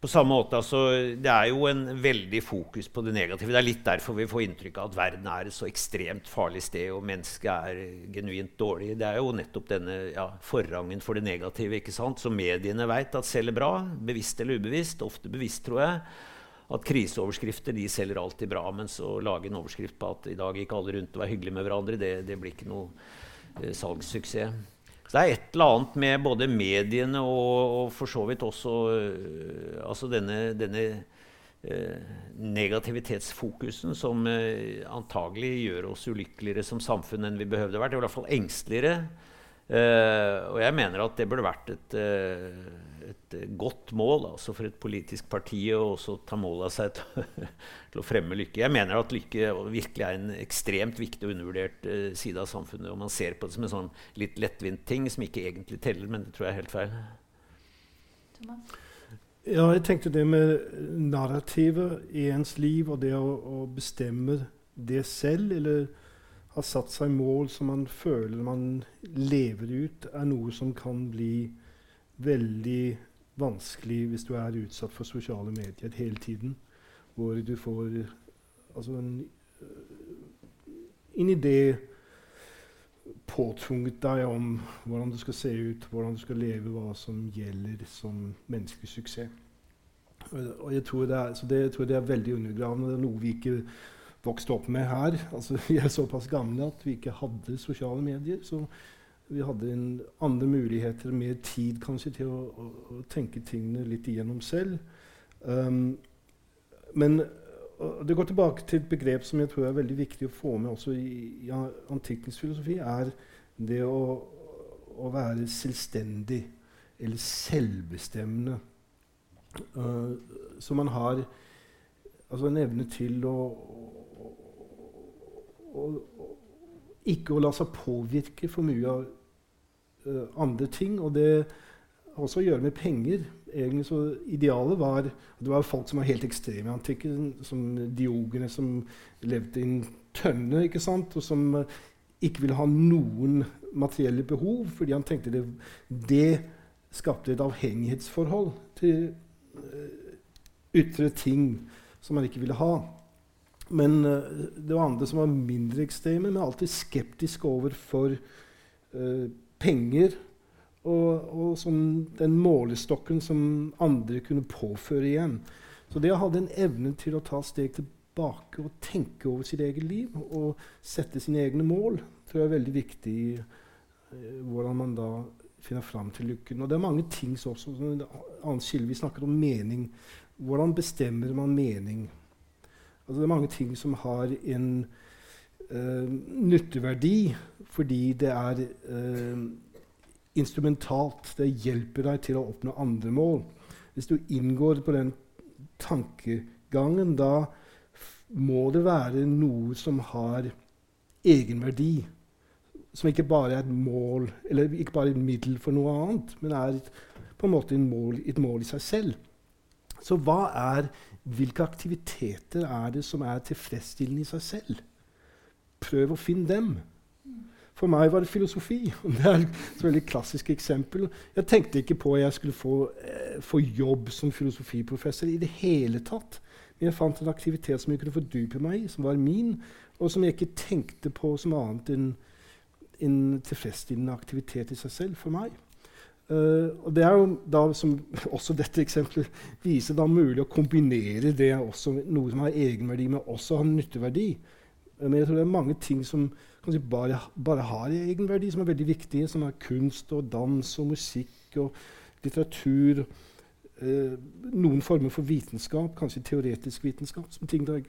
på samme måte, altså, Det er jo en veldig fokus på det negative. Det er litt derfor vi får inntrykk av at verden er et så ekstremt farlig sted, og mennesket er genuint dårlig. Det er jo nettopp denne ja, forrangen for det negative ikke sant? som mediene vet at selger bra. Bevisst eller ubevisst. Ofte bevisst, tror jeg. At kriseoverskrifter de selger alltid bra. Mens å lage en overskrift på at i dag gikk alle rundt og var hyggelige med hverandre, det, det blir ikke noe eh, salgssuksess. Så det er et eller annet med både mediene og, og for så vidt også øh, altså denne, denne uh, negativitetsfokusen som uh, antagelig gjør oss ulykkeligere som samfunn enn vi behøvde vært. I hvert fall engsteligere. og jeg mener at det burde vært et, et godt mål altså for et politisk parti å også ta mål av seg til, <laughs> til, å fremme lykke. Jeg mener at lykke virkelig er en ekstremt viktig og undervurdert uh, side av samfunnet. Og man ser på det som en sånn litt lettvint ting som ikke egentlig teller, men det tror jeg er helt feil. Thomas? Ja, jeg tenkte det med narrativet i ens liv og det å, å bestemme det selv, eller har satt seg mål som man føler man lever ut, er noe som kan bli veldig vanskelig hvis du er utsatt for sosiale medier hele tiden. Hvor du får altså en, en idé påtvunget deg om hvordan du skal se ut, hvordan du skal leve, hva som gjelder som menneskelig suksess. Og jeg tror det er, så det, jeg tror det er veldig undergravende. Det er noe vi ikke vokste opp med her. Altså, <laughs> vi er såpass gamle at vi ikke hadde sosiale medier. Så vi hadde en andre muligheter, mer tid kanskje, til å, å, å tenke tingene litt igjennom selv. Um, men det går tilbake til et begrep som jeg tror er veldig viktig å få med også i, i antikkens filosofi, er det å, å være selvstendig eller selvbestemmende. Uh, så man har altså en evne til å, å, ikke å la seg påvirke for mye av uh, andre ting. Og det har også å gjøre med penger. Egentlig så Idealet var Det var folk som var helt ekstreme i antikken, som diogene som levde i en tønne, ikke sant? og som uh, ikke ville ha noen materielle behov, fordi han tenkte det, det skapte et avhengighetsforhold til uh, ytre ting som man ikke ville ha. Men det var andre som var mindre ekstreme, men alltid skeptiske overfor uh, penger og, og sånn den målestokken som andre kunne påføre igjen. Så det å ha den evnen til å ta steg tilbake og tenke over sitt eget liv og sette sine egne mål, tror jeg er veldig viktig i eh, hvordan man da finner fram til lykken. Og det er mange ting også, som annet skille. Vi snakker om mening. Hvordan bestemmer man mening? Altså, det er mange ting som har en nytteverdi fordi det er uh, instrumentalt. Det hjelper deg til å oppnå andre mål. Hvis du inngår på den tankegangen, da må det være noe som har egenverdi. Som ikke bare er et mål, eller ikke bare et middel for noe annet, men er et, på en måte mål, et mål i seg selv. Så hva er, hvilke aktiviteter er det som er tilfredsstillende i seg selv? Prøv å finne dem. For meg var det filosofi. <laughs> Det er et veldig klassisk eksempel. Jeg tenkte ikke på at jeg skulle få, eh, få, jobb som filosofiprofessor i det hele tatt. Men jeg fant en aktivitet som jeg kunne fordype meg i, som var min, og som jeg ikke tenkte på som annet enn en tilfredsstillende aktivitet i seg selv for meg. Uh, og det er jo da, som <laughs> også dette eksempelet viser, da mulig å kombinere det også noe som har egenverdi, men også har nytteverdi. Men jeg tror det er mange ting som kanskje bare, bare har egenverdi, som er veldig viktige, som er kunst og dans og musikk og litteratur. Eh, noen former for vitenskap, kanskje teoretisk vitenskap. Der,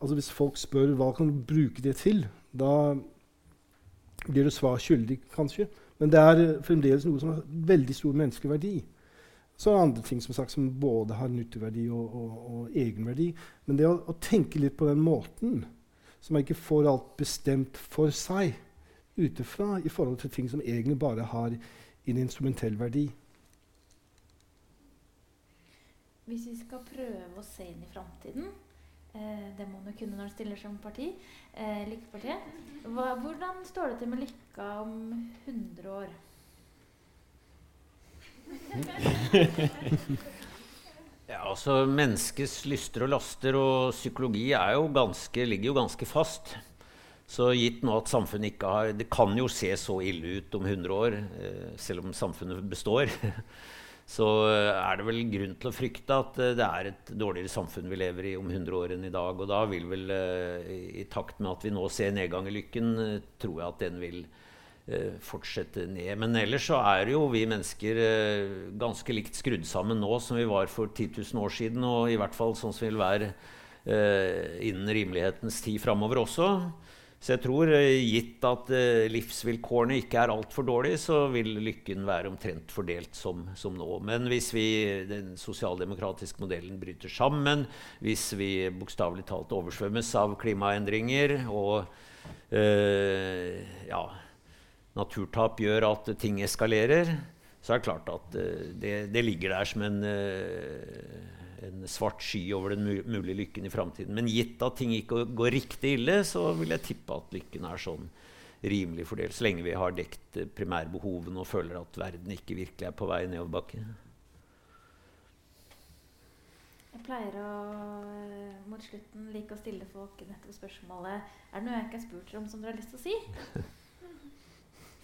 altså hvis folk spør hva kan du bruke det til, da blir du svar skyldig, kanskje. Men det er fremdeles noe som har veldig stor menneskelig verdi. Så er det andre ting som, sagt, som både har nytteverdi og, og, og egenverdi. Men det å, å tenke litt på den måten så man ikke får alt bestemt for seg utefra i forhold til ting som egentlig bare har en instrumentell verdi. Hvis vi skal prøve å se inn i framtiden, Eh, det må man jo kunne når man stiller som parti. Eh, Lykkepartiet. Hva, hvordan står det til med Lykka om 100 år? <laughs> <laughs> <laughs> Ja, altså Menneskets lyster og laster og psykologi jo ganske, ligger jo ganske fast. Så gitt nå at samfunnet ikke har Det kan jo se så ille ut om 100 år, eh, selv om samfunnet består. <laughs> Så eh, er det vel grunn til å frykte at eh, det er et dårligere samfunn vi lever i om 100 år enn i dag. Og da vil vel, i takt med at vi nå ser nedgang i lykken, tror jeg at den vil fortsette ned. Men ellers så er jo vi mennesker ganske likt skrudd sammen nå som vi var for 10 000 år siden, og i hvert fall sånn som vi vil være innen rimelighetens tid framover også. Så jeg tror, eh, gitt at livsvilkårene ikke er altfor dårlige, så vil lykken være omtrent fordelt som, som nå. Men hvis vi, den sosialdemokratiske modellen bryter sammen, hvis vi bokstavelig talt oversvømmes av klimaendringer og øh, ja, naturtap gjør at ting eskalerer, så er det klart at uh, det, det, ligger der som en en svart sky over den mulige lykken i framtiden. Men gitt at ting ikke går riktig ille, så vil jeg tippe at lykken er sånn rimelig fordelt. Så lenge vi har dekt primærbehovene og føler at verden ikke virkelig er på vei nedoverbakke. Jeg pleier å mot slutten like å stille folk nettopp spørsmålet Er det noe jeg ikke har spurt om som dere har lyst til å si? <laughs>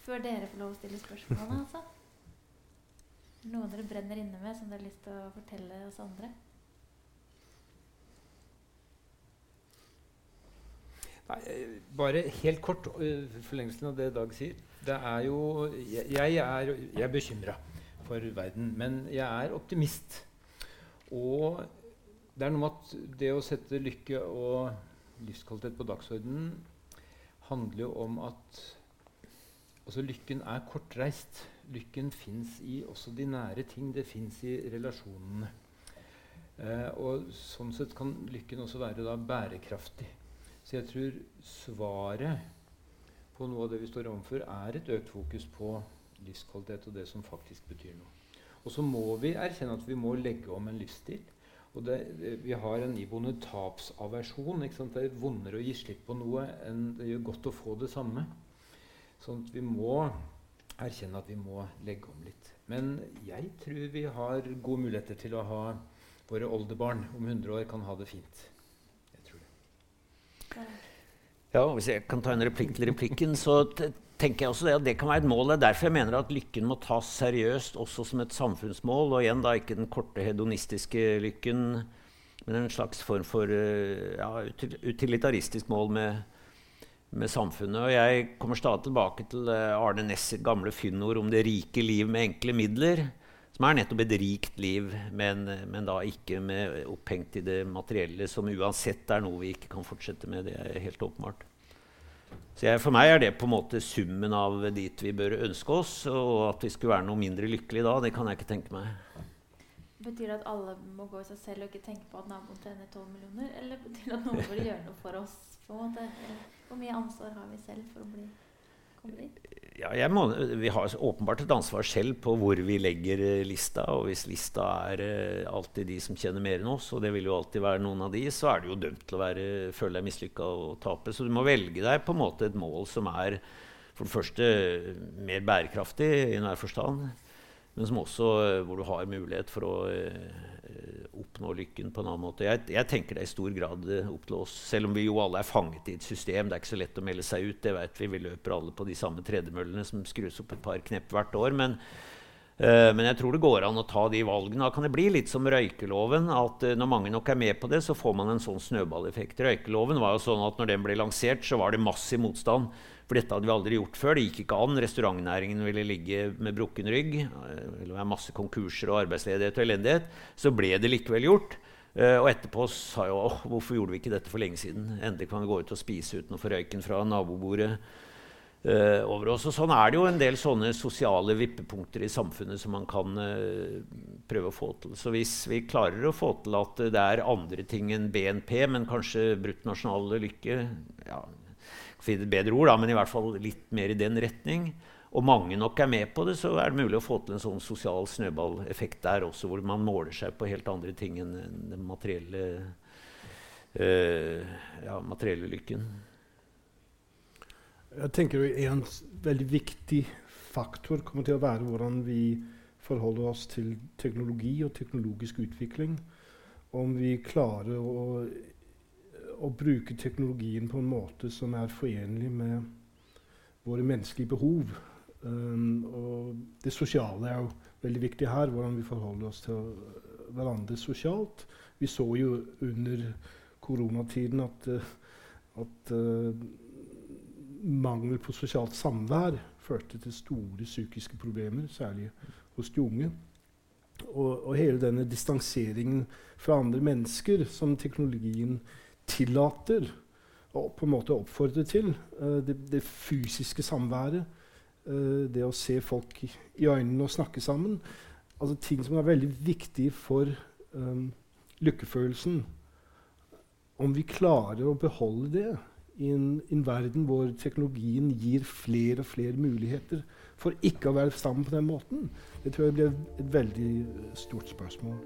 Før dere får lov å stille spørsmålene, altså. Noe dere brenner inne med som dere har lyst til å fortelle oss andre? Nei, eh, bare helt kort uh, forlengelsen av det Dag sier. Det er jo Jeg, jeg er, jeg er bekymra for verden, men jeg er optimist. Og det er noe med at det å sette lykke og livskvalitet på dagsordenen handler jo om at altså lykken er kortreist lykken fins i også de nære ting. Det fins i relasjonene. Eh, og sånn sett kan lykken også være da bærekraftig. Så jeg tror svaret på noe av det vi står overfor, er et økt fokus på livskvalitet og det som faktisk betyr noe. Og så må vi erkjenne at vi må legge om en livsstil. Og det, vi har en iboende tapsaversjon. Det er vondere å gi slipp på noe enn det gjør godt å få det samme. Sånn at vi må erkjenne at vi må legge om litt. Men jeg tror vi har gode muligheter til å ha våre oldebarn om 100 år kan ha det fint. Jeg tror det. Ja, Hvis jeg kan ta en replikk til replikken, så tenker jeg også det at det kan være et mål. Det er derfor jeg mener at lykken må tas seriøst også som et samfunnsmål. Og igjen da ikke den korte hedonistiske lykken, men en slags form for eh, ja, utilitaristisk mål med med samfunnet. Og jeg kommer stadig tilbake til eh, Arne Næss gamle fyndord om det rike liv med enkle midler. Som er nettopp et rikt liv, men, men, da ikke med opphengt i det materielle, som uansett er noe vi ikke kan fortsette med. Det er helt åpenbart. Så jeg, For meg er det på en måte summen av dit vi bør ønske oss. Og at vi skulle være noe mindre lykkelig da, det kan jeg ikke tenke meg. Betyr det at alle må gå i seg selv og ikke tenke på at naboen tjener 12 millioner? Eller betyr det at noen <laughs> bør gjøre noe for oss? på en måte? Hvor mye ansvar har vi selv for å bli? Ja, må, vi har åpenbart et ansvar selv på hvor vi legger uh, lista. Og hvis lista er uh, alltid de som tjener mer enn oss, og det vil jo alltid være noen av de, så er du jo dømt til å være, føle deg mislykka og tape. Så du må velge deg på en måte et mål som er for det første mer bærekraftig i enhver forstand, men som også hvor du har mulighet for å oppnå lykken på en annen måte. Jeg, jeg tenker det er i stor grad uh, opp til oss. Selv om vi jo alle er fanget i et system. Det er ikke så lett å melde seg ut. det vet Vi Vi løper alle på de samme tredemøllene som skrus opp et par knepp hvert år. Men, uh, men jeg tror det går an å ta de valgene. Da kan det bli litt som røykeloven. at Når mange nok er med på det, så får man en sånn snøballeffekt. Røykeloven var jo sånn at når den ble lansert, så var det massiv motstand. For dette hadde vi aldri gjort før. Det gikk ikke an. Restaurantnæringen ville ligge med brukken rygg. Det ville være masse konkurser og arbeidsledighet og elendighet. Så ble det likevel gjort. Uh, og etterpå sa jeg oh, hvorfor gjorde vi ikke dette for lenge siden? Endelig kan vi gå ut og spise uten å få røyken fra nabobordet uh, over oss. Og sånn er det jo en del sånne sosiale vippepunkter i samfunnet som man kan prøve å få til. Så hvis vi klarer å få til at det er andre ting enn BNP, men kanskje bruttonasjonal lykke ja, finne bedre ord, da, men i hvert fall litt mer i den retning, og mange nok er med på det, så er det mulig å få til en sånn sosial snøballeffekt der også, hvor man måler seg på helt andre ting enn den materielle eh, ja, materielle lykken. Jeg tenker En veldig viktig faktor kommer til å være hvordan vi forholder oss til teknologi og teknologisk utvikling. Om vi klarer å, å bruke teknologien på en måte som er forenlig med våre menneskelige behov. Um, og det sosiale er jo veldig viktig her, hvordan vi forholder oss til hverandre sosialt. Vi så jo under koronatiden at, at uh, mangel på sosialt samvær førte til store psykiske problemer, særlig hos de unge. Og, og, hele denne distanseringen fra andre mennesker som teknologien tillater og på en måte oppfordrer til, uh, det, det, fysiske samværet, uh, det å se folk i, i, øynene og snakke sammen altså Ting som er veldig viktige for um, lykkefølelsen. Om vi klarer å beholde det i en, en, verden hvor teknologien gir flere og flere muligheter for ikke å være sammen på den måten, det tror jeg blir et veldig stort spørsmål.